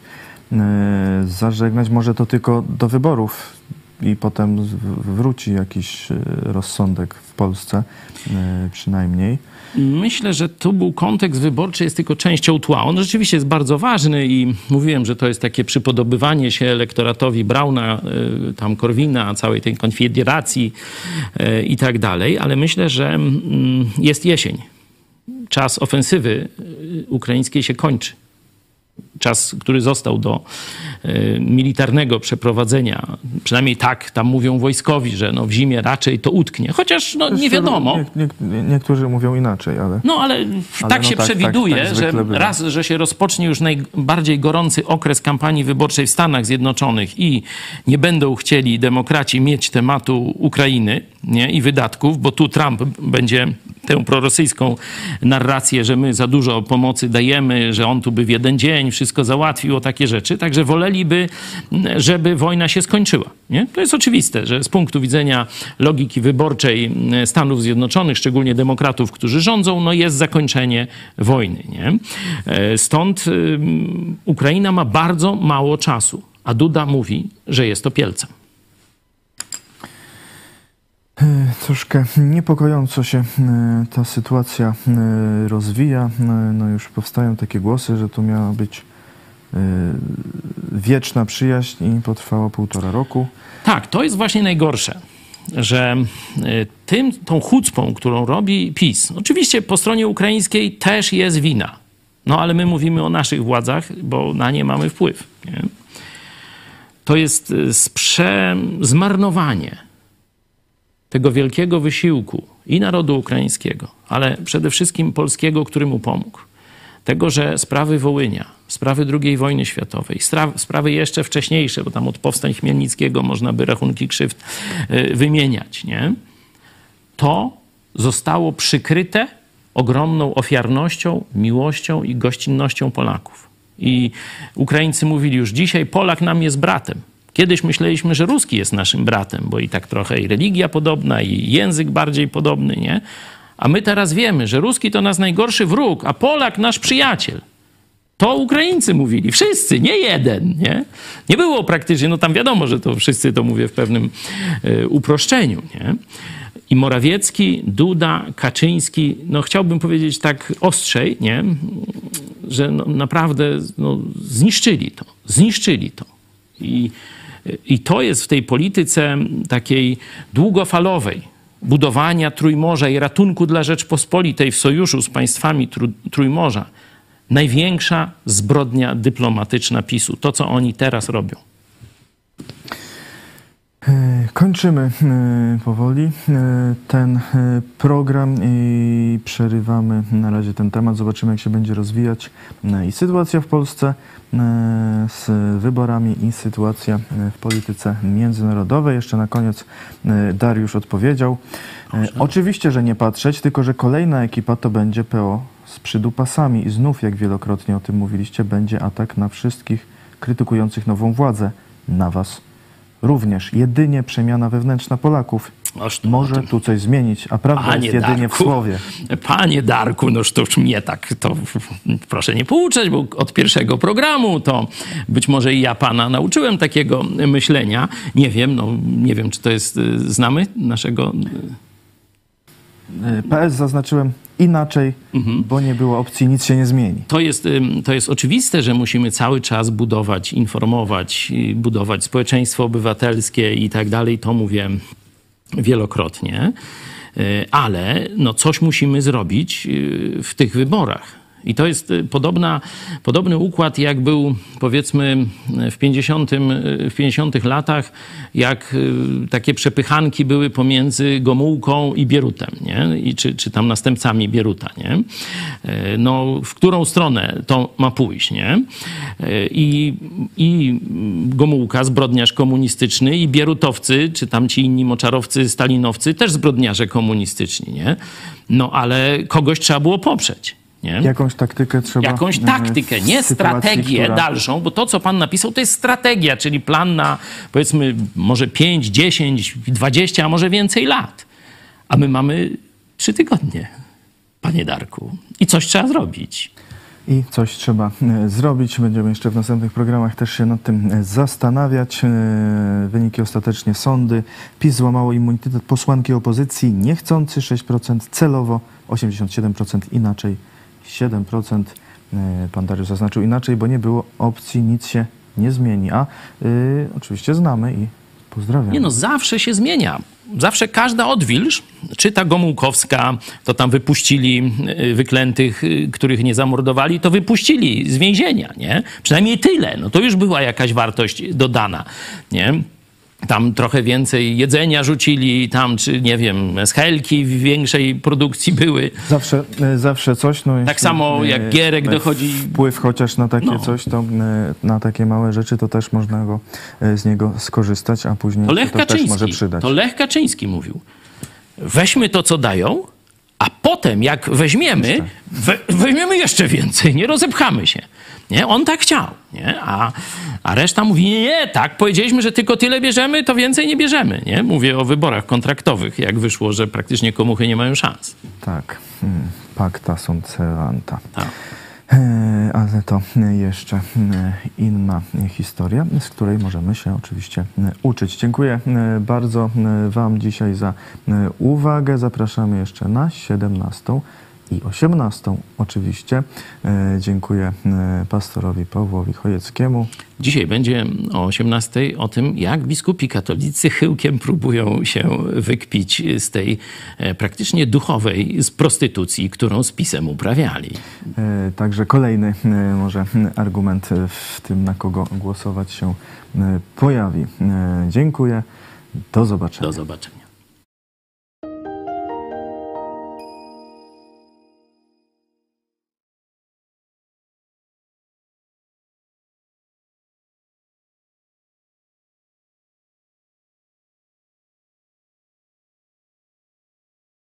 e, zażegnać. Może to tylko do wyborów i potem wróci jakiś rozsądek w Polsce przynajmniej. Myślę, że tu był kontekst wyborczy, jest tylko częścią tła. On rzeczywiście jest bardzo ważny i mówiłem, że to jest takie przypodobywanie się elektoratowi Brauna, tam Korwina, całej tej konfederacji i tak dalej, ale myślę, że mm, jest jesień. Czas ofensywy y, ukraińskiej się kończy. Czas, który został do y, militarnego przeprowadzenia, przynajmniej tak tam mówią wojskowi, że no w zimie raczej to utknie. Chociaż no, nie wiadomo. Nie, nie, niektórzy mówią inaczej, ale... No ale, Ale tak no się tak, przewiduje, tak, tak że bywa. raz, że się rozpocznie już najbardziej gorący okres kampanii wyborczej w Stanach Zjednoczonych i nie będą chcieli demokraci mieć tematu Ukrainy nie, i wydatków, bo tu Trump będzie tę prorosyjską narrację, że my za dużo pomocy dajemy, że on tu by w jeden dzień wszystko załatwił, o takie rzeczy. Także woleliby, żeby wojna się skończyła. Nie? To jest oczywiste, że z punktu widzenia logiki wyborczej Stanów Zjednoczonych, szczególnie demokratów, którzy rządzą, no jest zakończenie wojny. Nie? E, Stąd ym, Ukraina ma bardzo mało czasu, a Duda mówi, że jest to Pielcem. Troszkę niepokojąco się e, ta sytuacja e, rozwija. E, No już powstają takie głosy, że to miała być e, wieczna przyjaźń i potrwała półtora roku. Tak, to jest właśnie najgorsze, że y, tym, tą chucpą, którą robi PiS, oczywiście po stronie ukraińskiej też jest wina. No ale my mówimy o naszych władzach, bo na nie mamy wpływ. Nie? To jest y, sprze, zmarnowanie tego wielkiego wysiłku i narodu ukraińskiego, ale przede wszystkim polskiego, który mu pomógł. Tego, że sprawy Wołynia, sprawy II wojny światowej, sprawy jeszcze wcześniejsze, bo tam od powstań Chmielnickiego można by rachunki krzywd y, wymieniać, nie? To zostało przykryte ogromną ofiarnością, miłością i gościnnością Polaków. I Ukraińcy mówili już dzisiaj, Polak nam jest bratem. Kiedyś myśleliśmy, że Ruski jest naszym bratem, bo i tak trochę i religia podobna, i język bardziej podobny, nie? A my teraz wiemy, że Ruski to nasz najgorszy wróg, a Polak nasz przyjaciel. To Ukraińcy mówili, wszyscy, nie jeden, nie? Nie było praktycznie, no tam wiadomo, że to wszyscy to mówię w pewnym e, uproszczeniu, nie? I Morawiecki, Duda, Kaczyński, no chciałbym powiedzieć tak ostrzej, nie? Że no, naprawdę no, zniszczyli to, zniszczyli to. I, I to jest w tej polityce takiej długofalowej, budowania Trójmorza i ratunku dla Rzeczpospolitej w sojuszu z państwami Trój- Trójmorza, największa zbrodnia dyplomatyczna PiSu. To, co oni teraz robią. E, Kończymy e, powoli e, ten program i przerywamy na razie ten temat. Zobaczymy, jak się będzie rozwijać i sytuacja w Polsce z wyborami, i sytuacja w polityce międzynarodowej. Jeszcze na koniec Dariusz odpowiedział. Oczywiście, że nie patrzeć, tylko że kolejna ekipa to będzie PO z przydupasami i znów, jak wielokrotnie o tym mówiliście, będzie atak na wszystkich krytykujących nową władzę, na was również jedynie przemiana wewnętrzna Polaków może tym. tu coś zmienić, a prawda jest jedynie w słowie. Panie Darku, noż to już mnie tak, to proszę nie pouczać, bo od pierwszego programu to być może i ja pana nauczyłem takiego myślenia. Nie wiem, no nie wiem, czy to jest, y, znamy naszego... Y, PS zaznaczyłem inaczej, Mhm. bo nie było opcji, nic się nie zmieni. To jest, to jest oczywiste, że musimy cały czas budować, informować, y, budować społeczeństwo obywatelskie i tak dalej. To mówię wielokrotnie. Y, Ale no coś musimy zrobić y, w tych wyborach. I to jest y, podobna, podobny układ, jak był powiedzmy w 50, y, w 50 latach, jak y, takie przepychanki były pomiędzy Gomułką i Bierutem, nie? I czy, czy tam następcami Bieruta. Nie? E, No, w którą stronę to ma pójść. Nie? E, I, I Gomułka, zbrodniarz komunistyczny, i Bierutowcy, czy tam ci inni moczarowcy, stalinowcy, też zbrodniarze komunistyczni. Nie? No, ale kogoś trzeba było poprzeć. Nie? Jakąś taktykę trzeba... Jakąś e, taktykę, nie strategię która- dalszą, bo to, co pan napisał, to jest strategia, czyli plan na powiedzmy może 5, 10, 20, a może więcej lat. A my mamy trzy tygodnie, panie Darku. I coś trzeba zrobić. I coś trzeba e, zrobić. Będziemy jeszcze w następnych programach też się nad tym e, zastanawiać. Wyniki ostatecznie sądy. PiS złamało immunitet posłanki opozycji niechcący 6%, celowo 87%, inaczej 7%. E, Pan Dariusz zaznaczył inaczej, bo nie było opcji, nic się nie zmieni. A y, oczywiście znamy i pozdrawiam. Nie no, zawsze się zmienia. Zawsze każda odwilż, czy ta Gomułkowska, to tam wypuścili y, wyklętych, y, których nie zamordowali, to wypuścili z więzienia, nie? Przynajmniej tyle. No to już była jakaś wartość dodana, nie? Tam trochę więcej jedzenia rzucili, tam, czy nie wiem, schelki w większej produkcji były. Zawsze, e, zawsze coś. No, Tak samo e, jak Gierek e, dochodzi- Wpływ chociaż na takie No. coś, to na takie małe rzeczy, to też można go, z niego skorzystać, a później To Lech to też może przydać. To Lech Kaczyński mówił. Weźmy to, co dają, a potem, jak weźmiemy, we, weźmiemy jeszcze więcej, nie rozepchamy się. Nie? On tak chciał. Nie? A, a reszta mówi, nie, nie, tak, powiedzieliśmy, że tylko tyle bierzemy, to więcej nie bierzemy. Nie? Mówię o wyborach kontraktowych, jak wyszło, że praktycznie komuchy nie mają szans. Tak, mm, pacta sunt servanta. Tak. E, Ale to jeszcze e, inna historia, z której możemy się oczywiście e, uczyć. Dziękuję bardzo Wam dzisiaj za uwagę. Zapraszamy jeszcze na 17 i 18 oczywiście. E, Dziękuję e, pastorowi Pawłowi Chojeckiemu. Dzisiaj będzie o 18 o tym, jak biskupi katolicy chyłkiem próbują się wykpić z tej e, praktycznie duchowej z prostytucji, którą z pisem uprawiali. Także kolejny może argument w tym, na kogo głosować się pojawi. Dziękuję. Do zobaczenia. Do zobaczenia.